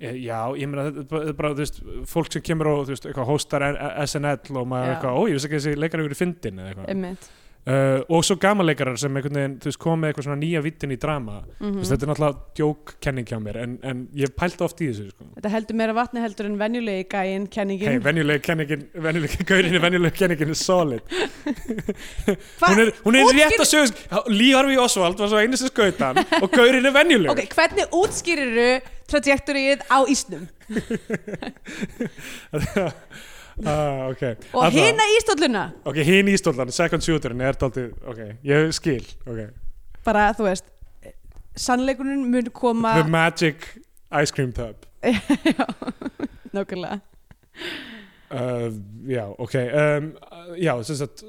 já, ég meina þetta er bara- er þú veist, fólk sem kemur og þú veist, eitthvað hóstar SNL og maður Já. er eitthvað, ó, ég veist ekki að þessi leikar eru fyndin eða eitthvað einmitt uh, og svo gamanleikarar sem veginn, þú veist, koma með eitthvað svona nýja vittin í drama. Mm Þú veist, þetta er náttúrulega djókkenning hjá mér en, en ég pælta oft í þessu sko. þetta heldur meira vatni heldur en venjulegi gæinn kenningin. Hei, venjuleg kenningin venjuleg, [LAUGHS] gaurinni venjuleg kenningin er solid. Hún er, hún er rétt að sögja Lee Harvey Oswald var svo einu sem skautan og gaurin er venjuleg ok, hvernig útskýriru trajektorið á ísnum [LAUGHS] [LAUGHS] ah, ok, og Alla- hina ístólluna ok, hinn ístóldan, second shooterin er daldið, ok, ég skil ok, bara, þú veist sannleikurinn mun koma the magic ice cream tub. [LAUGHS] Já, nákvæmlega. Uh, já, ok um, já, sem sagt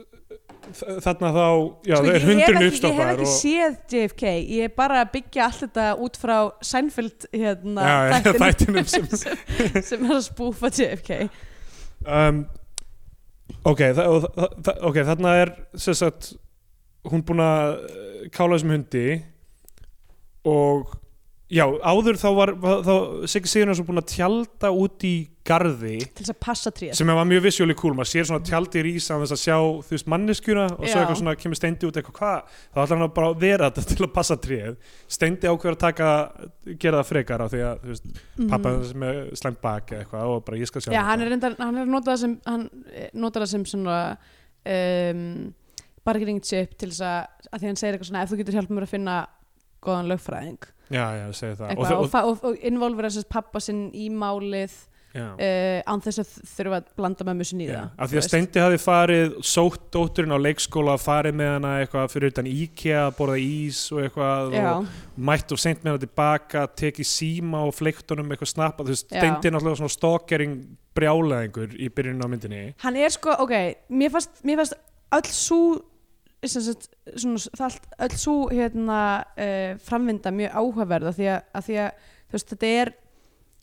þarna þá, já, Sko, það er hundurinn ekki, ég hef ekki og séð JFK ég er bara að byggja allt þetta út frá Seinfeld hérna, Já, þættinum þættinum [LAUGHS] sem, sem er að spúfa JFK um, ok, þa og þa þa ok, þarna er sagt hún búin að eh, kála þessum hundi og já, áður þá var Siggi Sigurðarsson búin að tjalda út í garði. Til þess að passa tríð sem var mjög visually cool, maður sér svona tjaldi rísa þess að sjá, þú veist, manneskjuna og svo eitthvað svona kemur steindi út eitthvað hvað, þá ætlar hann að bara vera þetta [LAUGHS] til að passa tríð steindi ákveður að taka gera það frekar á því að, þú veist, pappa sem er slæmt bak eða eitthvað og bara ég skal sjá. Já, hann er, reyndar, hann er að nota það sem hann eh, notar það sem svona um, bargaining chip til þess að, að því hann segir eitthvað svona ef þú getur hjálpað mér að finna góðan lögfræðing. Já, já, segir það. Eitthvað, og, og, og, og involvera þess pappa sinn í málið uh, án þess að þurfa að blanda mömmu sinni í það af því að. Steindi hafi farið sótt dótturinn á leikskóla farið með hana eitthvað fyrir utan að borða ís og eitthvað mætt og seint með hana tilbaka tekið síma og fleiktunum eitthvað snappa. Steindi er náttúrulega svona stalkering brjálæðingur í byrjunum á myndinni. Hann er sko, ok mér fannst, öll svo sagt, svona, það allt, öll svo hérna, uh, framvinda mjög áhugaverð af því að, að því að veist, þetta er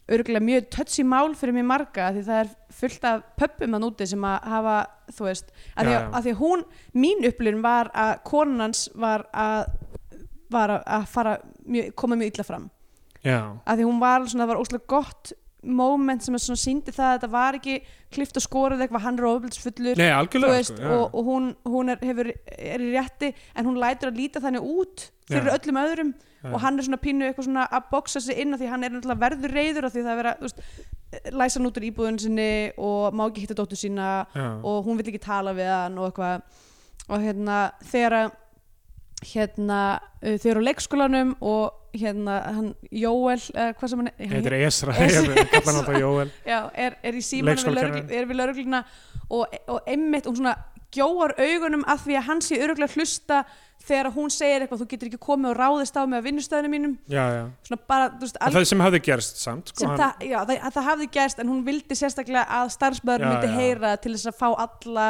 örgulega mjög touchy mál fyrir mér marga því það er fullt af pöppum að núti sem að hafa, þú veist því Já, að, já. að, því að hún, mín upplifun var að konans var að var að- að fara mjög, koma mjög illa fram Já, að því hún var svona, það var óslega gott moment sem að svona síndi það að þetta var ekki klift og skorið eitthvað hann er algjörlega veist, sko, og, og hún, hún er, hefur, er í rétti en hún lætur að líta þannig út fyrir Já. öllum öðrum Já. og hann er svona pínu eitthvað svona að boksa sig inn því hann er náttúrulega verður reyður því það er verið að læsa hann út úr íbúðun sinni og má ekki hitta dóttur sína og hún vill ekki tala við hann og eitthvað og hérna þegar hérna uh, þau eru á leikskólanum og hérna hann Jóel eða hvað sem hann Þetta er Esra, Esra. ég kalla hann alltaf Jóel [LAUGHS] já, er, er í símanum er við lögregluna og, og einmitt, hún svona gjóar augunum að því að hann sé öruglega hlusta þegar hún segir eitthvað, þú getur ekki komið og ráðist á mig á vinnustöðinu mínum já, já. bara, veist, En það sem hafði gerst samt sko, sem hann, það, já, það, að það hafði gerst en hún vildi sérstaklega að starfsmöður Já, myndi heyra til þess að fá alla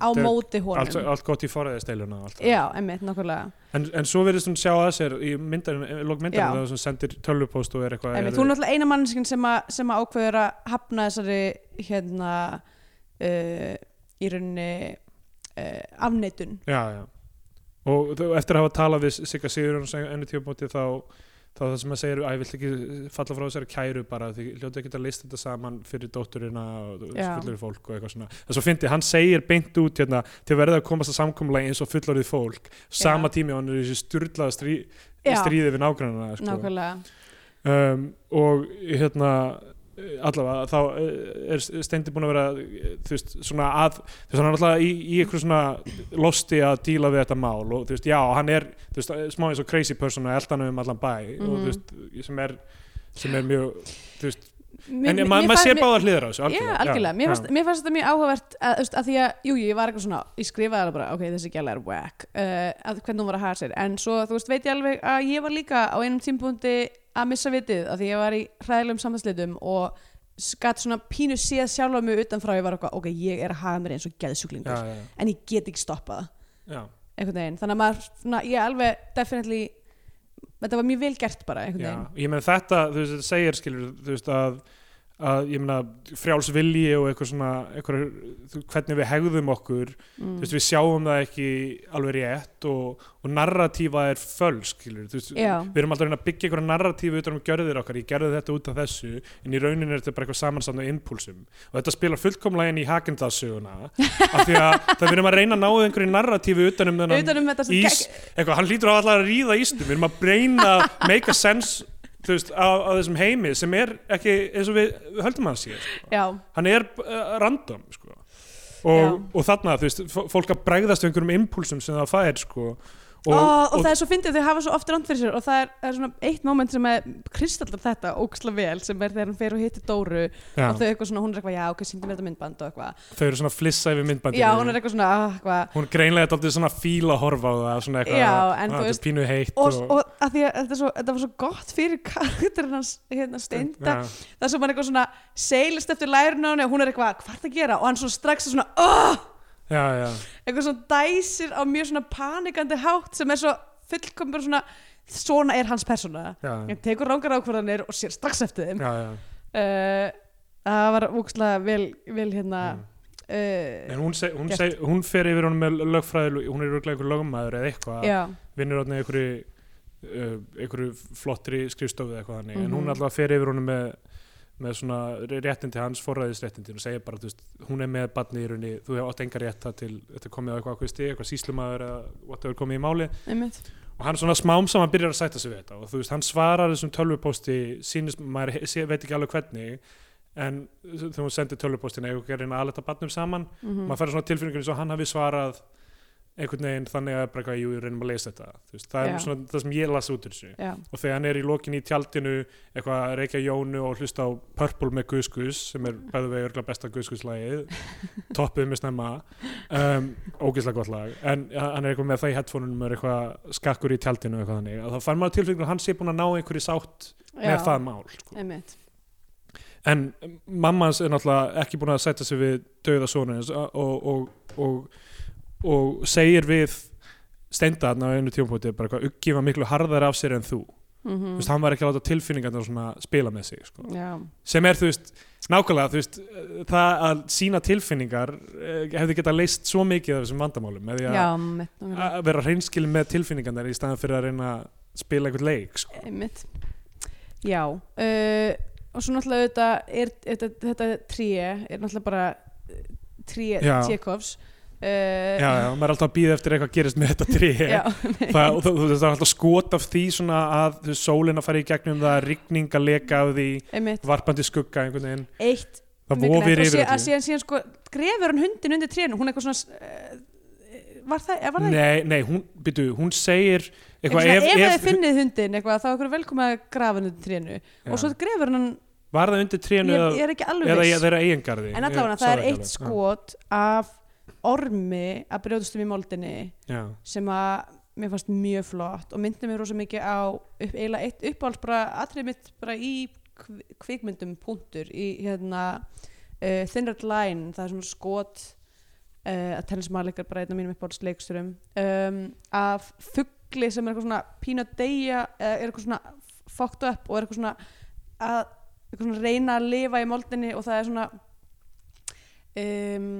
á er móti honum allt, allt gott í það. já, emmitt, nokkulega en, en svo verðist hún sjá að sér í myndarinn, lók Já. myndarinn þegar hún sendir tölvupóst og er eitthvað emmitt, er- hún er náttúrulega eina mannskinn sem, sem ákveður að hafna þessari hérna uh, í rauninni uh, afneitun já, já. og þú- eftir að hafa talað við Sigga Sigurjóns ennu tíumóti þá þá það sem að segja, að ég vill ekki falla frá þessari kæru bara, því hljóta ekki að lista þetta saman fyrir dótturina og Já. fullorðið fólk og eitthvað svona, en svo fyndi, hann segir beint út hérna, til verða að komast að samkomulagi eins og fullorðið fólk, sama tími og hann er í þessi styrlaða strí, Já. stríði við nágrannana sko. nákvæmlega um, og hérna allavega þá eh, er Steindi búin að vera eh, þú veist svona að þú veist hann er alltaf í, í eitthvað svona losti að díla við þetta mál og þú veist já hann er þú veist smá eins og crazy person að elda hann um allan bæ og Mhm. þú veist sem er sem er mjög þú veist Mér- en maður mér ma fannst- sér mér- báðar hliðar á þessu Já, algjörlega, mér, fannst, mér fannst þetta mjög áhugavert að, að því að, jú, ég var eitthvað svona ég skrifaði alveg bara, ok, þessi gæla er whack uh, hvernig hún var að hafa sér, en svo þú veist, veit ég alveg að ég var líka á einum tímpúndi að missa vitið, að því ég var í hræðilegum samhanslitum og skatt svona pínu séð sjálfa mig utanfrá ég var eitthvað, ok, ég er að hafa mér eins og já, geðsjúklingur, já, já, en ég get ekki stoppað. Það, já. einhvern veginn, þannig að maður svona, ég alveg, definitely þetta var mjög vel gert bara, einhvern Já, veginn. ég meina þetta, þú veist, þetta segir skilur, þú veist að, að ég meina frjáls vilji og eitthvað svona eitthvað, hvernig við hegðum okkur mm. veist, við sjáum það ekki alveg rétt og, og narratífa er föl, skilur, þú veist, við erum alltaf að að byggja einhverja narratífu utan um gjörðir okkar, ég gerði þetta út af þessu en í rauninni er þetta bara eitthvað samanstæðan af impulsum og þetta spilar fullkomlega inn í Hagendassöguna af því að [LAUGHS] það við erum að reyna að ná einhverju narratífu utan um þennan utan um ís, eitthvað, hann lítur á allar að ríða ístum við erum að breyna, make a sense þú veist, á, á þessum heimi sem er ekki eins og við, við höldum að sé sko. hann er uh, random sko. Og, og þarna, þú veist, fólk að bregðast einhverjum impulsum sem það fær sko. Og, og, og, það er svo fyndið þau hafa svo oft ránt fyrir sér og það er, er svona eitt moment sem er kristallar þetta óksla vel sem er þegar hann fer og hittir Dóru já, og þau eitthvað svona, hún er eitthvað, já, ok, síndi mér þetta myndband og eitthvað, þau eru svona að flissa yfir myndbandinu. Já, hún er eitthvað svona, ah, eitthvað. Hún er greinlega dálítið svona fíla að horfa á það svona eitthvað, Já, en "Ah, þetta er veist- pínu heitt og, og að því að þetta, er svo, þetta var svo gott fyrir karakterinn hans hérna steinda, það sem hann eitthvað svona seilist eftir henni og hún er eitthvað, hvað er það að gera? Og hann svona strax er svona, oh! Já, já, eitthvað svona dæsir á mjög svona panikandi hátt sem er svo fullkom bara svona, svona er hans persóna. Hann tekur rángar ákvarðanir og sér strax eftir þeim. Uh, það var úkslega vel, vel hérna Mm. uh, En hún, seg, hún, seg, hún fer yfir honum með lögfræði hún er örugglega einhver lögmaður eða eitthvað já, vinnur átni einhverju uh, flottri skrifstofu eða eitthvað þannig. En hún Mhm. alltaf fer yfir honum með með svona réttindi hans forræðisréttindi og segir bara, þú veist, hún er með badni í rauninni, þú hefur átt enga rétta til þetta komið á eitthvað ákveð stig, eitthvað síslumaður eða whatever komið í máli einmitt. Og hann svona smám saman byrjar að sætta sig við þetta og þú veist, hann svarar þessum tölvupósti sínist, maður veit ekki alveg hvernig en hún sendir tölvupóstin eða ekki að aðleta badnum saman. Mm maður færi svona tilfinningun eins og hann hafi svarað einhvern veginn þannig að bara eitthvað, jú, við reynum að leysa þetta. Veist, það Já. er svona það sem ég las út úr þessu. Já, og þegar hann er í lokin í tjaldinu eitthvað að reykja jónu og hlusta á Purple með Guðskus sem er bæðu vegi örgulega besta Guðskuslagið [LAUGHS] toppið með snemma. Um, ógeðslega gott lag. En hann er eitthvað með það í headphoneunum og er eitthvað skakkur í tjaldinu og eitthvað þannig. Að þá fann maður tilfinningun að hann sé búin að ná einhverju sátt með já, það mál sko. en mamma hans er náttúrulega ekki búin að setja sig við dauða sonins og, og, og, og segir við steinda þarna á einu tímpúti bara eitthvað uggi var miklu harðar af sér en þú mm þú veist, hann var ekki að láta tilfinningarnar svona spila með sig sko. sem er, þú veist, nákvæmlega þú veist, það að sína tilfinningar eh, hefði getað leist svo mikið af þessum vandamálum með því að, vera hreinskilin með tilfinningarnar í staðan fyrir að reyna að spila einhvern leik sko. já uh, og svo náttúrulega auðvitað er, þetta, þetta tríi er náttúrulega bara tríi Já. Tjekovs uh, já, já, maður er alltaf að býða eftir eitthvað gerist með þetta trí [LAUGHS] [LAUGHS] það, það er alltaf skot af því svona að þú veist, sólin að fara í gegnum það rigning að leka af því einmitt. varpandi skugga einhvern veginn. Eitt það vofir yfir að öllu. síðan, síðan sko grefur hann hundin undir trénu hún er eitthvað svona uh, var það, var það nei, nei, hún, byrju, hún segir eitthvað, ef, ef, ef, þið finnið hundin eitthvað, þá er velkomið að grafa undir trénu. Já. og svo grefur hann var það undir trénu ég, eða, er ekki þeirra eigingarði en allavega það er eitt skot af ormi að brjóðast um í moldinni já, sem að mér fannst mjög flott og myndi mér rosa mikið á upp, eiginlega eitt uppáhalds bara atrið mitt bara í kv- kvikmyndum punktur í hérna uh, Thin Red Line, það er svona skot uh, að er bara einn af mínum uppáhalds leiksturum um, af fugli sem er eitthvað svona pínu að deyja eða er eitthvað svona fucked up og er eitthvað svona að eitthvað svona reyna að lifa í moldinni og það er svona um,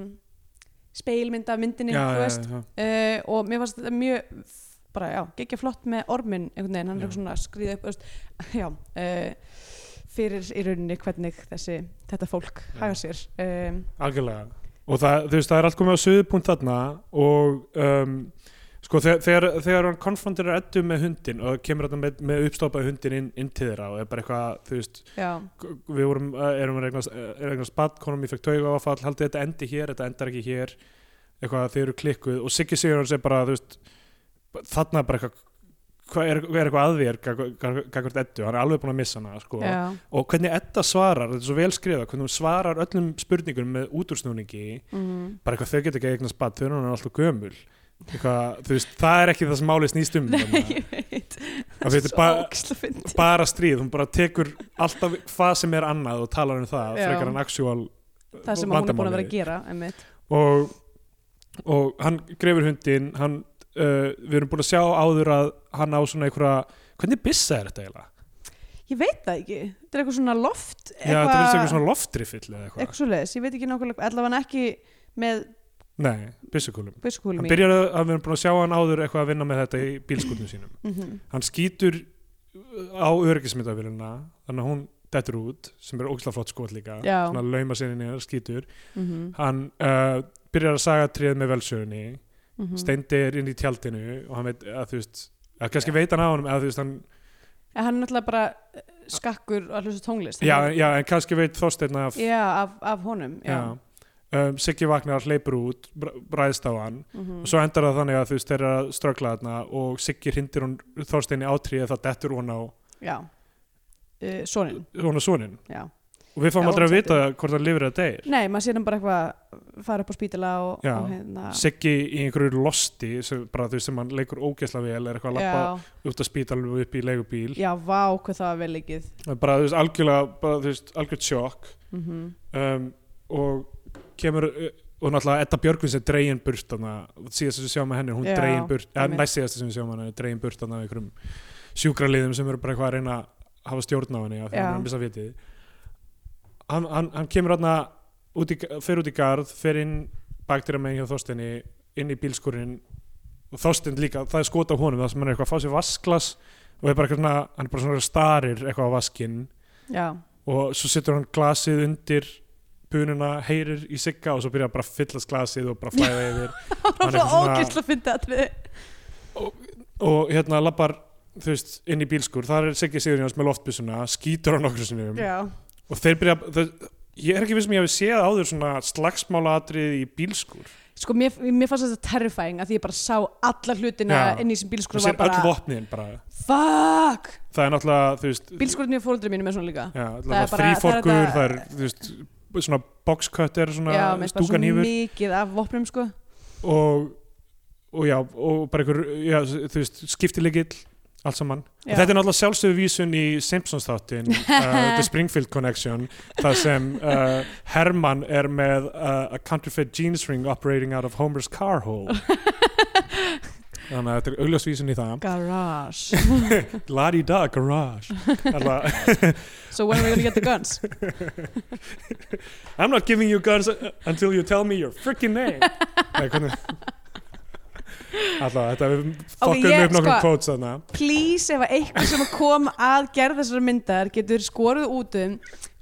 speilmynd af myndinni já, já, uh, og mér fannst þetta mjög bara já, geggja flott með ormin einhvern veginn, hann er svona að skrýða upp veist, [LAUGHS] já uh, fyrir í rauninni hvernig þessi þetta fólk haga sér. Um, algjörlega. Og það, þú veist, það er allt komið á suðupunkt þarna og um, sko þegar, þegar, hann konfronterar eddu með hundin og kemur þetta með, með uppstoppaði hundin inn, inn til þeirra og er bara eitthvað, þú veist já, við vorum, uh, erum að regnast bad, konum ég fekk tauga áfall, haldið þetta endi hér, þetta endar ekki hér eitthvað þeir eru klikkuð. Og Siggi Sigurðans er bara, þú veist þarna bara eitthvað hvað er, er eitthvað að þér gagvart Eddu, hann er alveg búin að missa hana sko. já, og hvernig Edda svarar, þetta er svo vel skrifa hvernig hún svarar öllum spurningunum með útúrsnúningi mm, bara eitthvað þau geta ekki eignast bad, þau eru hann alltaf gömul eitthvað, veist, það er ekki það sem málið snýst um nei, ég veit. Er bara- bara stríð, hún bara tekur alltaf hvað sem er annað og talar um það Já. frekar en actual það sem hún er búin að vera að gera og, og hann grefur hundin hann, uh, við erum búin að sjá áður að hann á svona einhverja hvernig byssa er þetta eiginlega? ég veit það ekki, þetta er eitthvað svona loft Já, þetta verður eitthvað svona loftrifill eitthvað. Eitthvað svo leiðis, ég veit ekki nákvæmlega allavega ekki með Nei, byssukúlum byskúlum Hann byrjar að, að við erum búin að sjá hann áður eitthvað að vinna með þetta í bílskutnum sínum mm -hmm. hann skýtur á öryggismyndavélina þannig að hún dettur út sem er ógæslega flott skot líka Já. svona lauma sinni skýtur Mm hann uh, byrjar að saga tríð með velsögunni -hmm. Steindi er inn í tjaldinu og hann veit að þú veist að kannski veit hann á honum eða þú veist hann En hann er náttúrulega bara eh, skakkur að hlusta tónlist já, Hann- já, en kannski veit Þorsteinn af já af, af honum já. já. Um, Siggi Vagnar hleypur út bræðist á hann. Mhm. og svo endar það þannig að þú veist þeir eru að ströggla þarna og Siggi hrindir hún Þorsteinn í átriði það dettur hún á. Uh, Sonin hún á sonin já. og við fáum aldrei að vita hvort hann lifir eða deyr. Nei, maður sér hann bara eitthvað fara upp á spítala og, og hérna. Siggi í einhverju losti sem, bara, þú veist, sem hann leikur ógeðsla vel er eitthvað að lappa út af spítalum og upp í leigubíl. Já, vá, hvað það var vel leikið. Bara þú veist algjörlega bara, þú veist, algjörð sjokk. Mm um, og kemur uh, og náttúrulega Edda Björgvins er dregin burt síðast sem við sjáum að henni hún Já, dregin burt, eða næst síðast sem við sjáum að henni er dregin burt af einhverjum sjúkraliðum sem eru bara eitthvað að reyna að hafa stjórn á henni hann er hann, hann, kemur í, fer út í garð, fer inn baktir með hjá Þorsteini, inn í bílskurinn og Þorstein líka, það er skot á honum það sem hann er eitthvað að fá sér vasklas og er svona, hann er bara svona starir eitthvað á vaskinn. Já, og svo setur hann glasið undir bununa, heyrir í sigga og svo byrjar bara að fyllast glasið og bara flæða yfir. [LAUGHS] Það Hann er svo svona- ógæsla að finna atriði. Og hérna lappar þú veist, inn í bílskur, þar er Siggi Sigurjóns með loftbissuna, skýtur hann okkur sinnum. Já, og þeir byrja þau, ég er ekki viss sem ég hafi séð áður svona slagsmála atrið í bílskur. Sko mér, mér fannst þetta terrifying að því ég bara sá alla hlutina Já. inn í sem bílskur þú var bara vopnin bara. Fuck! Það er náttúrulega, bílskurinn í fóruldri mínu með svona líka. Já, Það er það bara- þrýforkur, það er það er, þú veist svona boxcutter, svona Já, svo stúkanýfur mikið af vopnum sko. Og, og já, og bara einhver já, þú veist, skiptilegill allt saman, Já. og þetta er náttúrulega sjálfsögðu vísun í Simpsons þáttin [LAUGHS] uh, The Springfield Connection þar sem uh, Herman er með uh, a counterfeit jeans ring operating out of Homer's car hole [LAUGHS] þannig að þetta er augljóst vísun í það. Garage. [LAUGHS] La-di-da garage. [LAUGHS] So when are we gonna get the guns? I'm not giving you guns until you tell me your freaking name. [LAUGHS] Alltaf, þetta við fokkum ég- upp nokkrum sko- quotes þarna. Please, ef að eitthvað sem kom að gerð þessar myndar getur skoruð út um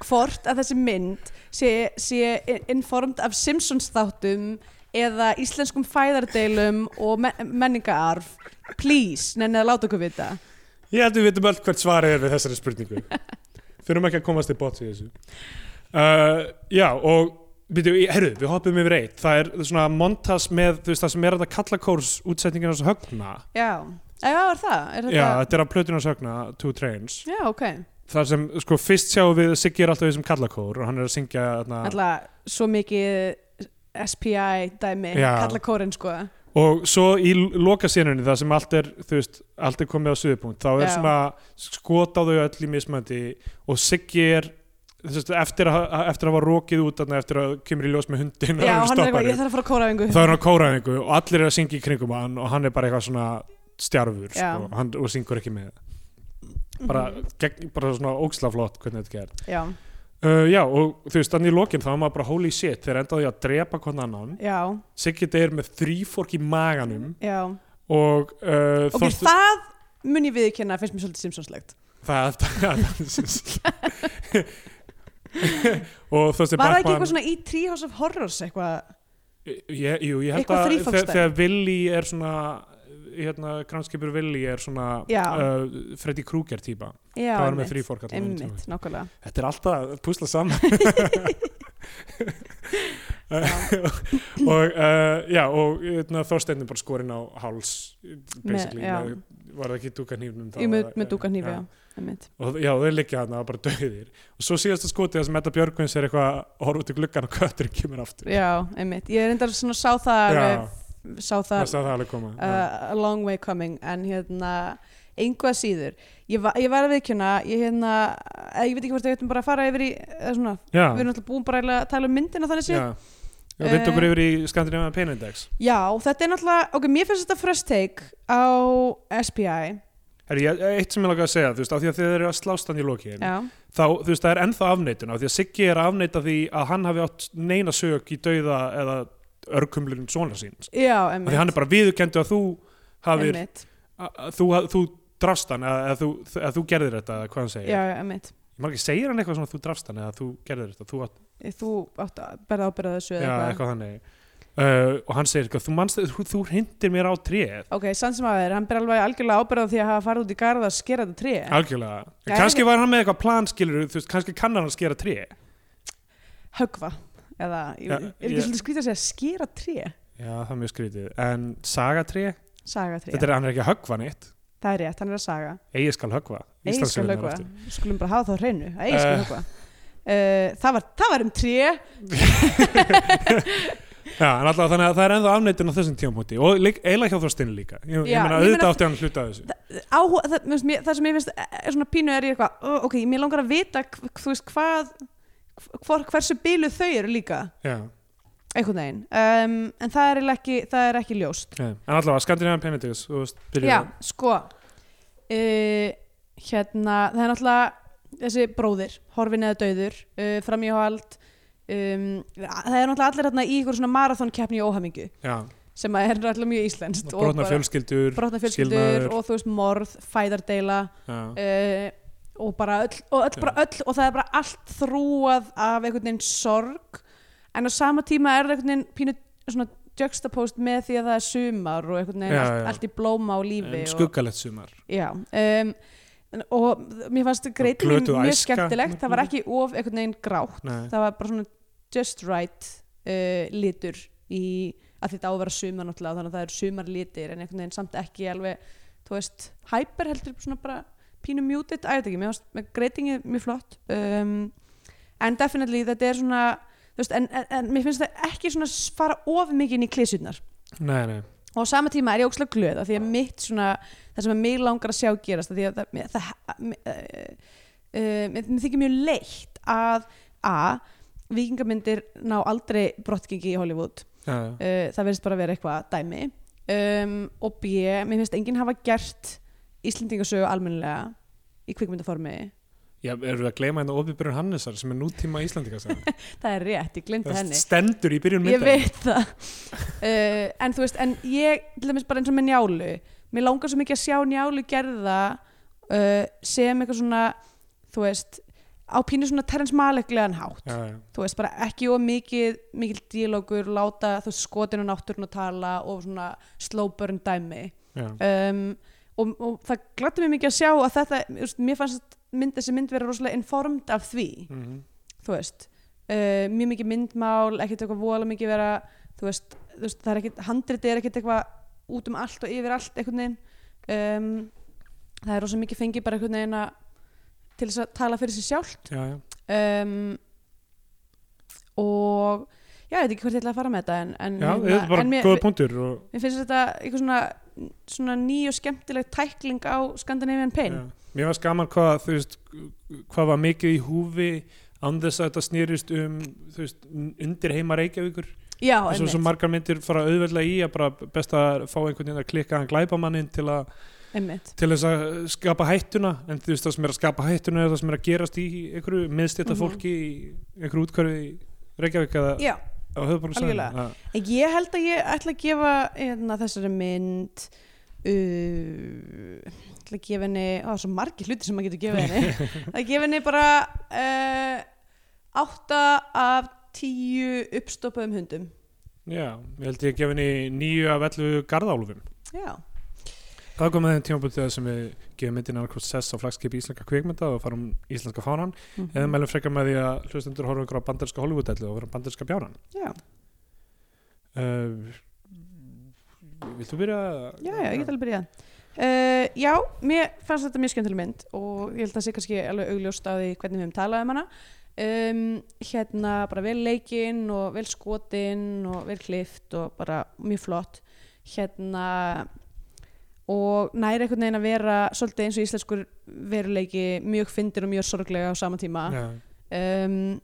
hvort að þessi mynd sé, sé informed af Simpsons þáttum eða íslenskum fæðardeilum og men menningaarf please, nennið að láta okkur vita. Ég held við vitum öll hvert svarið er við þessari spurningu. [LAUGHS] Þurfum ekki að komast til bots í þessu. Uh, Já, og herru, við hoppum yfir eitt. Það er svona montas með veist, það sem er þetta kallakórs útsetningin hans högna. Já, já, er það? Er þetta... Já, þetta er af plötunars högna, Two Trains. Já, ok. Þar sem, sko, fyrst sjáum við Siggi er alltaf í þessum kallakór og hann er að syngja Alltaf svo mikið SPI dæmi, kalla kórin sko. Og svo í lokasenunni það sem allt er, veist, allt er komið á suðupunkt þá er Já. svona skot á þau öll í mismöndi og Siggi er veist, eftir að, eftir að hafa rokið út eftir að kemur í ljós með hundin Já, hann er eitthvað, ég þarf að fara að kórafingu þá er hann á kóraðingu og allir er að syngja í kringum hann og hann er bara eitthvað svona stjarfur Já. sko, hann, og syngur ekki með. Bara, gegn, bara svona ógslaflott hvernig þetta gerð Já, uh, já og þú veist þannig í lokin þá var maður bara holy shit þeir endaði að drepa hvern annan. Siggi er með þrýfork í maganum. Já. Og uh, Ok, Þorsteinn- það mun ég viðkynna finnst mér svolítið Simpsonslegt. Það, það [LAUGHS] og þú veist Var það ekki eitthvað svona í Treehouse of Horrors eitthvað? Ég, jú, ég held að þegar, þegar Willy er svona hérna, kránskipur Willy er svona Já. uh, Freddy Krueger típa. Já, það var með einmitt, þrýfork allan þennan tíma. Einmitt, nákvæmlega. Þetta er alltaf að pusla saman. [LAUGHS] [LAUGHS] Og uh, já og hérna, Þorsteinn er bara skorinn á háls basically, já. með, var það ekki dúka hnífnum Jú, með, með dúka hnífi, já, einmitt. Og já, þeir liggja þarna bara döðir og svo síðasta skotið það sem Edda Björgvins er eitthvað að horfa út í gluggan og kötturinn kemur aftur. Já, einmitt, ég er reyndar svona sá það Já. Sá það það sá það alveg koma uh, a long way coming en hérna, einhvað síður. Ég, va ég var að viðkjöna ég hérna, eh, ég veit ekki hvort ég veitum bara að fara yfir í eða svona, við erum alltaf búin bara að tala um myndina þannig séð. Já. já við Eh, yfir í Scandinavian Pain Index. Já, þetta er náttúrulega, ok, mér finnst þetta first take á SPI Herri, ég, eitt sem ég laka að segja, þú veist, af því að þið eru að slást hann í lokin Já, þá, þú veist, það er ennþá afneitun af því að Siggi er afneita því að hann hafi átt neina sök í dauða eða örkumlurinn svona síns. Já, emmitt því hann er bara viðurkendu að þú hafir, Emmitt, að, að, þú, að, þú drafst hann eða, eða, þú, eða þú gerðir þetta eða hvað hann segir. Já, emmitt ég maður ekki, segir hann eitthvað svona þú drafst hann eða þú gerðir þetta þú átt, Þú átt að berða ábyrða þessu já, eða eitthvað. eitthvað þannig. Uh, og hann segir eitthvað, þú, manst, þú, þú hindir mér á tréð. Ok, sann sem að er, hann ber alveg algjörlega ábyrða því að hafa farið út í garð að skera þetta tré. Algjörlega, Já, en kannski var hann með eitthvað plan skilur, þú veist, kannski kannar hann að skera tré. Högva Eða, ég, Já, er ekki svolítið skrítið að segja skera tré? Já, það er mjög skrítið, en sagatré Saga tré, þetta er, hann er ekki að höggva neitt. Það er rétt, hann er að saga. Eigi skal höggva. Eigi skal aftur. skulum bara hafa það á hreinu Eigi skal Eh. högva Uh, það, var, það var um tré. [LAUGHS] Já, en alltaf þannig að það er ennþá afneitin á þessum tímapunkti. Og eiginlega hjá þórstinni líka. Ég, ég meina- auðvitað átti hann hluta af þessu. Það, mér- það sem ég finnst er svona pínu er ég eitthvað, "Ó, ok, mér langar að vita veist hvað hversu bíluð þau eru líka? Já, einhvern veginn, um, en það er ekki, það er ekki ljóst. Já. en allavega Skandinavian Penitence þú veist, byrjuðu. Já, sko uh, hérna, það er náttúrulega þessi bróðir, horfin eða dauður uh, framíhald um, það er náttúrulega allir hérna í ykkur svona marathonkeppni í óhamingju já, sem að er náttúrulega mjög íslenskt og brotna bara- fjölskyldur brotna fjölskyldur skilnaður. og þú veist morð, fæðardeila uh, og bara öll og, öll, bara öll, og það er bara allt þrúað af einhvern veginn sorg en á sama tíma er það einhvern veginn pínu svona juxtapost með því að það er sumar og einhvern veginn Já, allt, já. allt í blóma og lífi en og, skuggalegt sumar já, um, og mér fannst greitin glötuð mjög æska. skemmtilegt það var ekki of einhvern veginn grátt Nei. það var bara svona just right uh, litur í að þetta á að vera sumar náttúrulega þannig að það eru sumar litir en einhvern veginn samt ekki alveg þú veist, hyper heldur svona bara pínu muted, að ég veit ekki, mér finnst greitingið mjög flott. Um, en definitely þetta er svona veist, en, en, en mér finnst það ekki svona fara of mikið inn í nei, og á sama tíma er ég ókslega glöð af því að mitt svona, það sem að mig langar að sjá gerast af því að það, mér- það uh, uh, mér þykir mjög leitt að a, vikingamyndir ná aldrei brottgengi í Hollywood. Uh, það verðist bara að vera eitthvað dæmi. Um, og b, mér finnst enginn hafa gert Íslendingasögu almennilega í kvikmyndaformi? Já, eru við að gleyma hérna Óbjörn Hannesar sem er nútíma Íslandinga [LAUGHS] það er rétt, ég glemdi henni. stendur í byrjun ég mynda veit það. Uh, en þú veist, en ég til dæmis bara eins og með njálu. Mér langar svo mikið að sjá njálu gerða uh, sem eitthvað svona þú veist, á pínu svona Terrence Malicklegan hátt. Já, já, þú veist, bara ekki of mikið mikil dílógur, láta þú veist, skotin og náttúrun að tala og svona slow burn dæmi. Já. um, og, og það glætti mig mikið að sjá að þetta, mér fannst mynd, þessi mynd vera rosalega informed af því Mhm. þú veist uh, mjög mikið myndmál, ekkert eitthvað vola mikið vera þú veist, þú veist það er ekkert handritið er ekkert eitthvað út um allt og yfir allt einhvern veginn um, það er rosa mikið fengið bara einhvern veginn að til þess að tala fyrir sig sjálft já, já. um, og já, ég veit ekki hvort ég ætla að fara með þetta en, en, Já, hérna, en mér, mér finnst þetta eitthvað svona, svona ný og skemmtileg tækling á Scandinavian Pain já. Mér var skaman hvað, veist, hvað var mikið í húfi án þess að þetta snýrist um veist, undir heima Reykjavíkur já, eins og svo margar myndir fara auðveldlega í að bara best að fá einhvern veginn að klikka hann glæpamannin til, að, einmitt. til þess að skapa hættuna en þú veist það sem er að skapa hættuna er það sem er að gerast í einhverju miðstýtta Mhm. fólki í einhverju útkörfi í Reykjavík eða. Algjörlega. En Ég held að ég ætla að gefa hérna, þessari mynd uh, ætla að gefa henni á, svo margir hluti sem maður getur gefið henni [LAUGHS] að gefa henni bara uh, átta af tíu uppstoppaðum hundum Já, ég held ég að gefa henni nýju af 11 garðálfum. Já, Það kom með þeim tímabútið sem við gefum myndin annarkvæmt sess á flagskipi íslenska kvikmynda og farum íslenska fánan. Mm eða mælum frekar með því að hlustendur horfa ykkur á banderska Hollywood-ellu og vera banderska bjánan já, uh, Vilt þú byrja? já, já, ég get alveg byrjað uh, Já, mér fannst þetta mjög skemmtileg mynd og ég held að sé kannski alveg augljóst á því hvernig við höfum talað um hana. Um, hérna bara vel leikinn og vel skotinn og vel klift og bara mjög flott. Hérna og næri einhvern veginn að vera svolítið eins og íslenskur veruleiki mjög fyndir og mjög sorglega á sama tíma. Um,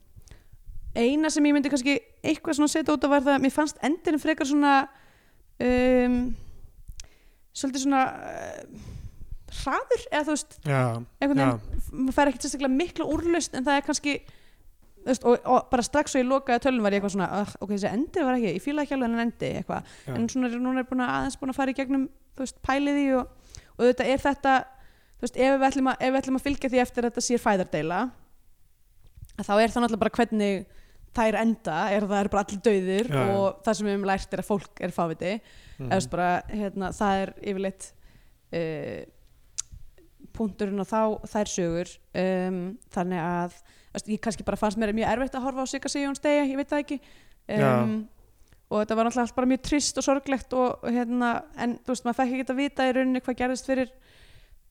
eina sem ég myndi kannski eitthvað svona setja út á var það að mér fannst endurinn frekar svona um, svolítið svona uh, hraður eða þú veist maður fær ekkert sérstaklega mikla úrlaust en það er kannski veist, og, og bara strax svo ég lokaði tölun var ég eitthvað svona uh, ok, þessi endir var ekki, ég fíla ekki alveg en endi eitthvað, já. en svona núna er búin að aðeins búin að fara í gegnum þú veist, pælið í og, og þetta er þetta þú veist, ef við ætlum að, ef við ætlum að fylgja því eftir þetta sér fæðardeila þá er það náttúrulega bara hvernig þær enda, er það er bara allir döðir Já, og það sem við hefum lært er að fólk er fáviti Mhm. eða bara, hérna, það er yfirleitt uh, punkturinn og þá þær sögur um, þannig að ég kannski bara fannst mér mjög erfitt að horfa á Sigga Sigjóns degja, ég veit það ekki. Um, og þetta var náttúrulega allt bara mjög trist og sorglegt og hérna, en þú veist, maður fekk ekki að vita í rauninni hvað gerðist fyrir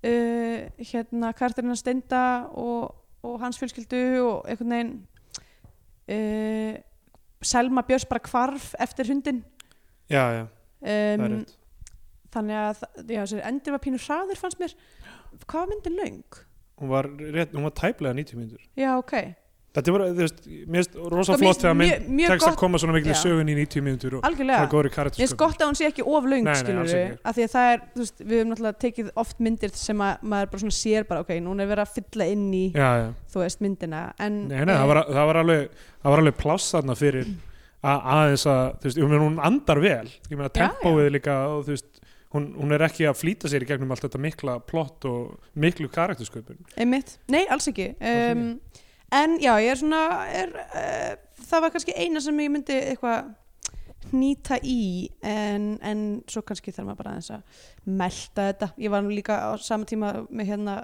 uh, hérna Karterina Steinda og, og hans fjölskyldu og einhvern veginn uh, Selma Björns bara hvarf eftir hundin já, já, það er um, rétt. þannig að já, endur var pínu hraður fannst mér hvað var myndin löng? Hún var, rétt, hún var tæplega 90 mínútur. Já, ok. Þetta er bara, þú veist, mér finnst rosa Sko, mér flott þegar minn tekst að koma svona miklu Já. sögun í 90 mínútur og það góður í Mér karat finnst gott að hún sé ekki of löng Nei, nei, skilur við, af því að það er þú veist, við höfum náttúrulega tekið oft myndir sem að maður bara svona sér bara, ok, núna er verið að fylla inn í Já, já, þú veist, myndina. En, nei, nei, það var, það var alveg það var alveg pláss þarna fyrir að aðeins að, þú veist, hún andar vel. Ég meina tempóið líka og þú veist, hún, hún er ekki að flýta sér í gegnum allt þetta mikla plott og miklu karaktersköpun einmitt, nei, alls ekki. Alls um, en já, ég er svona er, uh, það var kannski eina sem ég myndi eitthvað hnýta í en, en svo kannski þarf maður bara aðeins að melta þetta. Ég var nú líka á sama tíma með hérna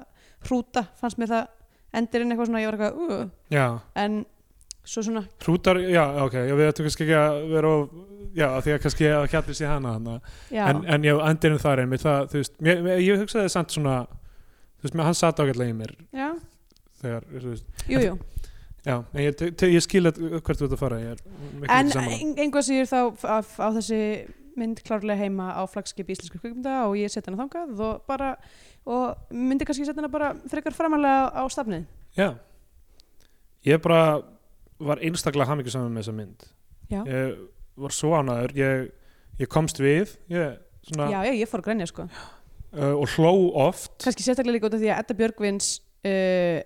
hrúta, fannst mér það endirinn eitthvað svona, ég var eitthvað uh, en svo svona hrútar, já, ok, já, við ættum kannski ekki að vera of, já, af því að kannski að kjallir sér hana en, en já, endirinn þar einmitt það, þú veist, mér, mér, ég hugsaði samt svona þú veist, hann satt ágætlega í mér já, þegar, þú veist, jú, jú. Já, en ég, ég skil að hvert þú ert að fara, ég er en sammála. ein- einhvað sér þá á, á þessi mynd klárlega heima á flagskip íslensku kvikmynda og ég setja hana þangað og bara og myndi kannski setja hana bara frekar framalega á stafnið. Já, ég bara var einstaklega hamingur saman með þessa mynd. Já, ég var svo ánæður ég, ég komst við ég, svona, já, já, ég fór að grænja sko. Uh, og hló oft. Kannski sérstaklega líka út af því að Edda Björgvins uh,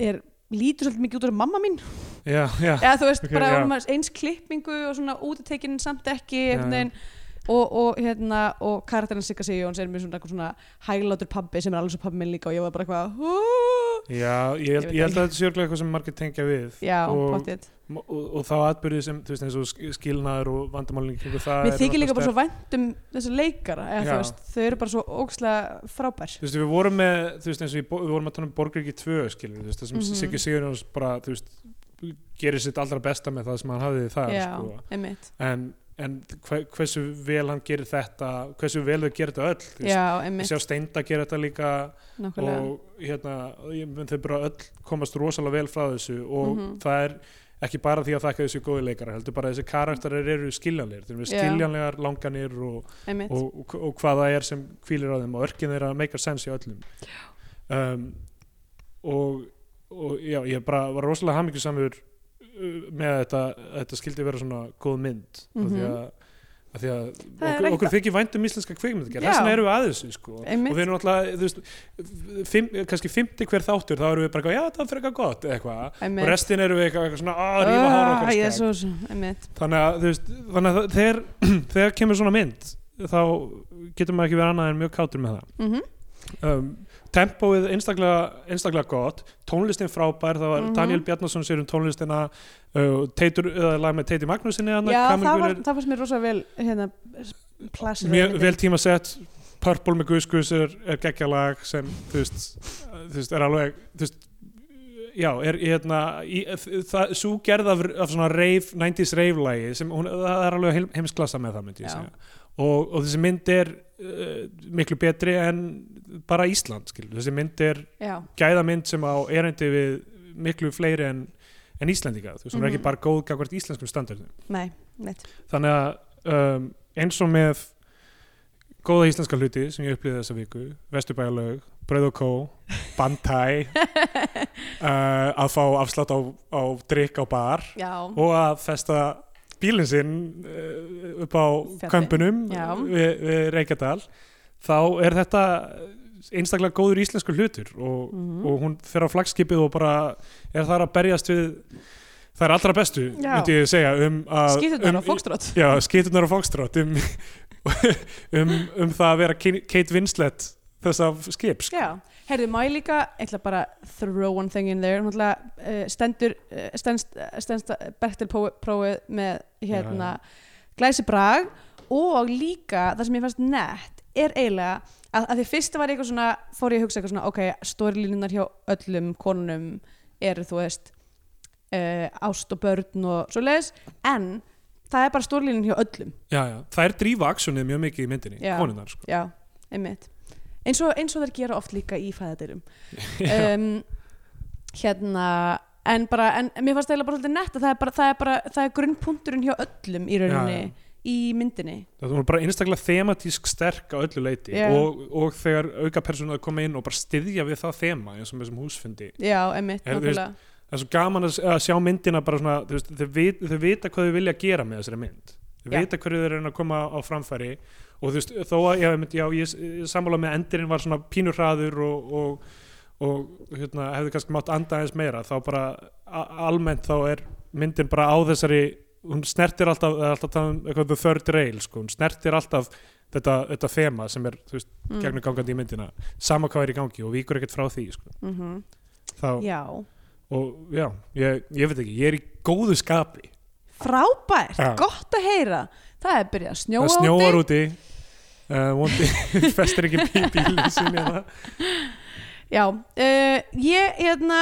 er lítur svolítið mikið út af mamma mín. Já, já, eða þú veist, Ok, bara já. eins klippingu og svona útitekinn samt ekki Já, einhvern veginn og, og hérna og karakterinn Sigga Sigjóns er með svona, svona hæglátur pabbi sem er alveg svo pabbi minn líka og ég var bara eitthvað já ég, held, ég held að þetta sé örugglega eitthvað sem margir tengja við. Já, og, pottið og, og þá atbyrðið sem þú veist eins og sk- skilnaður og vandamálin kringu það Mér þykir líka bara svo vænt um þessa leikara þau eru bara svo ógslag frábær. Þú veist, við vorum með, þú veist, eins og við vorum að tala um Borgriki 2, skilur, þú veist, það sem mm Mhm. Siggi Sigurjóns bara, þú veist, gerir sitt allra besta með það sem hann hafði þar, Já, sko. einmitt. En, en hve, hversu vel hann gerir þetta, hversu vel þau gerir þetta öll, við einmitt, sjá Steinda gera þetta líka nákvæmlega. og hérna, ég- þau bara öll komast rosalega vel frá þessu og Mhm. það er ekki bara því að þakka þessu góði leikara heldur bara að þessi karakterir eru skiljanlegir. Þeir eru skiljanlegar langanir og, og, og, og hvað það er sem hvílir á þeim og örkin þeirra make sense í öllum. Um, og, og já, ég bara var rosalega hamingjusamur uh, með að þetta, að þetta skildi vera svona góð mynd mm Mhm. því að, að því okkur, okkur að- þykir vænt um íslenska kvikmynd Já. þess vegna erum við að þessu sko. Og við erum alltaf kannski fimmti hver þáttur þá erum við bara, já það fyrir eitthvað gott eitthvað og restin erum við eitthvað, svona að rífa hóra Ah, þannig að, veist, þannig að þegar, [CLEARS THROAT] þegar kemur svona mynd þá getur maður ekki verið annað en mjög kátur með það Mhm. um, tempóið einstaklega, einstaklega gott. Tónlistin frábær, það var Mhm. Daniel Bjarnason sér um tónlistina uh, teitur, eða lag með Teiti Magnúsinni þarna, Já, það, var, er það fannst mér rosa vel hérna, plasir mjög vel tíma sett Purple með Guðskus er, er geggjalag sem þú veist, þú veist er alveg þú veist já, er hérna í, það, svo gerð af, af svona rave, 90s rave lagi sem hún, það er alveg heim, heimsklassa með það myndi ég segja. Og, og þessi mynd er uh, miklu betri en bara Ísland skilur. þessi mynd er Já, gæðamynd sem á erindi við miklu fleiri en, en Íslandinga þú veist, hún er Mhm. ekki bara góð gagvart íslenskum standardum nei, neitt þannig að um, eins og með góða íslenska hluti sem ég upplýði þessa viku Vesturbæjarlaug, Brauð og Kó Bandai [LAUGHS] uh, að fá afslátt á, á drikk á bar Já, og að festa bílinn sinn uh, upp á Fjalli. kömpunum við, við Reykjadal þá er þetta einstaklega góður íslensku hlutur og, Mhm. og hún fer á flagskipið og bara er þar að berjast við það er allra bestu, Já. myndi ég segja um að skýtunar um, á fókstrótt Já, skýtunar á Foxtrot um, um, um það að vera Kate Winslet skips sko. Já, heyrðu, má ég líka ég ætla bara að throw one thing in there uh, stendur uh, stendst, stendst Bertil prófið með hérna glæsi brag og líka það sem ég fannst nett er eiginlega að, að því fyrst var ég eitthvað svona fór ég að hugsa eitthvað svona ok, stórlínunar hjá öllum konunum eru þú veist uh, ást og börn og svo leiðis en það er bara stórlínun hjá öllum já, já. Það er drífa aksjónið mjög mikið í myndinni Já. konunar sko. já, einmitt eins og, eins og þeir gera oft líka í fæðadirum [LAUGHS] Já. um, hérna en bara, en mér fannst það bara svolítið nett að það er bara, það er bara, það er grunnpunkturinn hjá öllum í rauninni, já. Í myndinni það var bara einstaklega thematísk sterk á öllu leiti Já. og, og þegar auka persónuð koma inn og bara styðja við það þema eins og með þessum húsfundi já, veist, nákvæmlega það er svo gaman að, sjá myndina bara svona, veist, þau, vit, þau vita hvað þau vilja gera með þessari mynd þau Já. vita hverju þau reyna að koma á framfæri og þú veist, þó að já, já, ég, ég sammála með endurinn var svona pínur hraður og, og, og hérna, hefði kannski mátt anda aðeins meira þá bara almennt þá er myndin bara á þessari hún snertir alltaf, það alltaf um eitthvað the third rail, sko, hún snertir alltaf þetta, þetta þema sem er, þú veist, mm. gegnum gangandi í myndina sama hvað er í gangi og víkur ekkert frá því, sko mm þá, já, og já, ég, ég veit ekki, ég er í góðu skapi frábært, Já. gott að heyra það er byrjað að það snjóa snjóar úti. úti uh, vondi, [LAUGHS] festir ekki bí, bílinn sinni hérna. já, uh, ég, hérna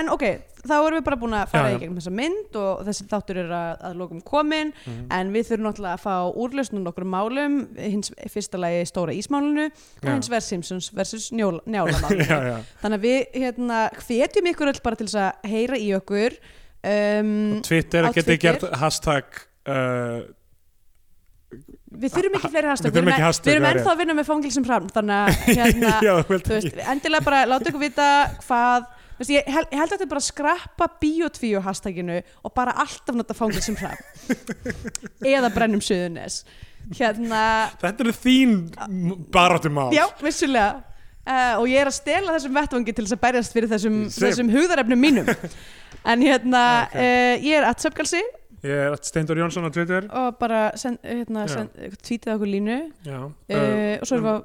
en ok, þá erum við bara búin að fara í gegnum þessa mynd og þessi þáttur er að, að lokum komin Mhm. en við þurfum náttúrulega að fá úrlausnum nokkur málum, hins fyrsta lagi stóra ísmálunu og hins verð Simpsons versus njálamálunu [LAUGHS] já, já. þannig að við hérna hvetjum ykkur öll bara til þess að heyra í okkur um, Twitter geti Twitter. gert hashtag uh, við þurfum ekki fleiri hashtag Við hashtag, við erum er ennþá að vinna með fangilsum fram þannig að [LAUGHS] hérna, já, veist, endilega bara láta ykkur vita hvað þú veist, ég, held, ég held að þetta er bara að skrappa biotvíu hashtaginu og bara alltaf nota fangilsum fram [LAUGHS] eða brennum suðunes hérna, þetta er þín barátum mál já, vissulega. Uh, og ég er að stela þessum vettvangi til þess að berjast fyrir þessum, þessum hugðarefnum mínum. En hérna, [LAUGHS] Ok. uh, ég er að söpgalsi. Ég er Steindur Jónsson á Twitter. Og bara send, hérna, send, tvítið okkur línu. Já, uh, og svo erum við á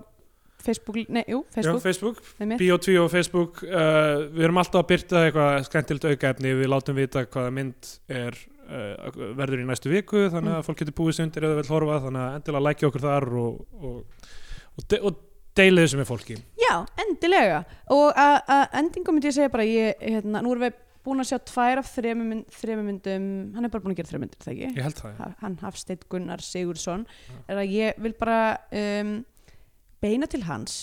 Facebook, nei, jú, já, Facebook, Facebook Facebook. Bio2 og Facebook uh, við erum alltaf að byrta eitthvað skemmtilt aukaefni við látum vita hvaða mynd er uh, verður í næstu viku þannig að Mm. fólk getur búið sig undir eða vil horfa þannig að endilega lækja okkur þar og, og, og, de og deilið þessu með fólki Já, endilega og að endingum myndi ég segja bara ég, hérna, nú erum við búin að sjá tvær af þremur mynd, myndum hann er bara búin að gera þremur myndir, það ekki? ég held það, já. Ha- hann Hafsteinn Gunnar Sigurðsson er að ég vil bara um, beina til hans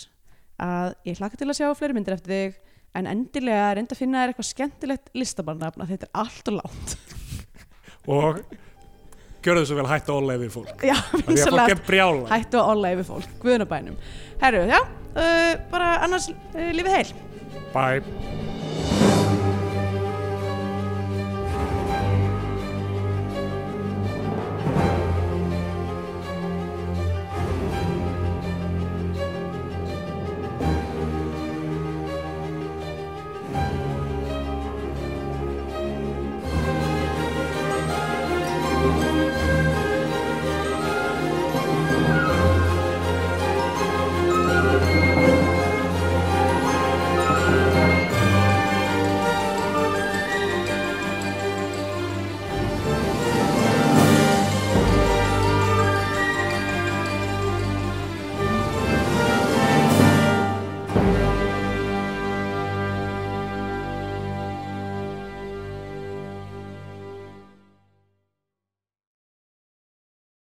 að ég hlakka til að sjá fleiri myndir eftir þig en endilega reynda að finna þér eitthvað skemmtilegt listabarnafn að þetta er allt og látt [LAUGHS] og gjörðu svo vel hættu að ólega við fólk. Já, vinsalegt hættu að olla yfir fólk, guðunabænum herru, já, uh, bara annars uh, lífið heil. Bye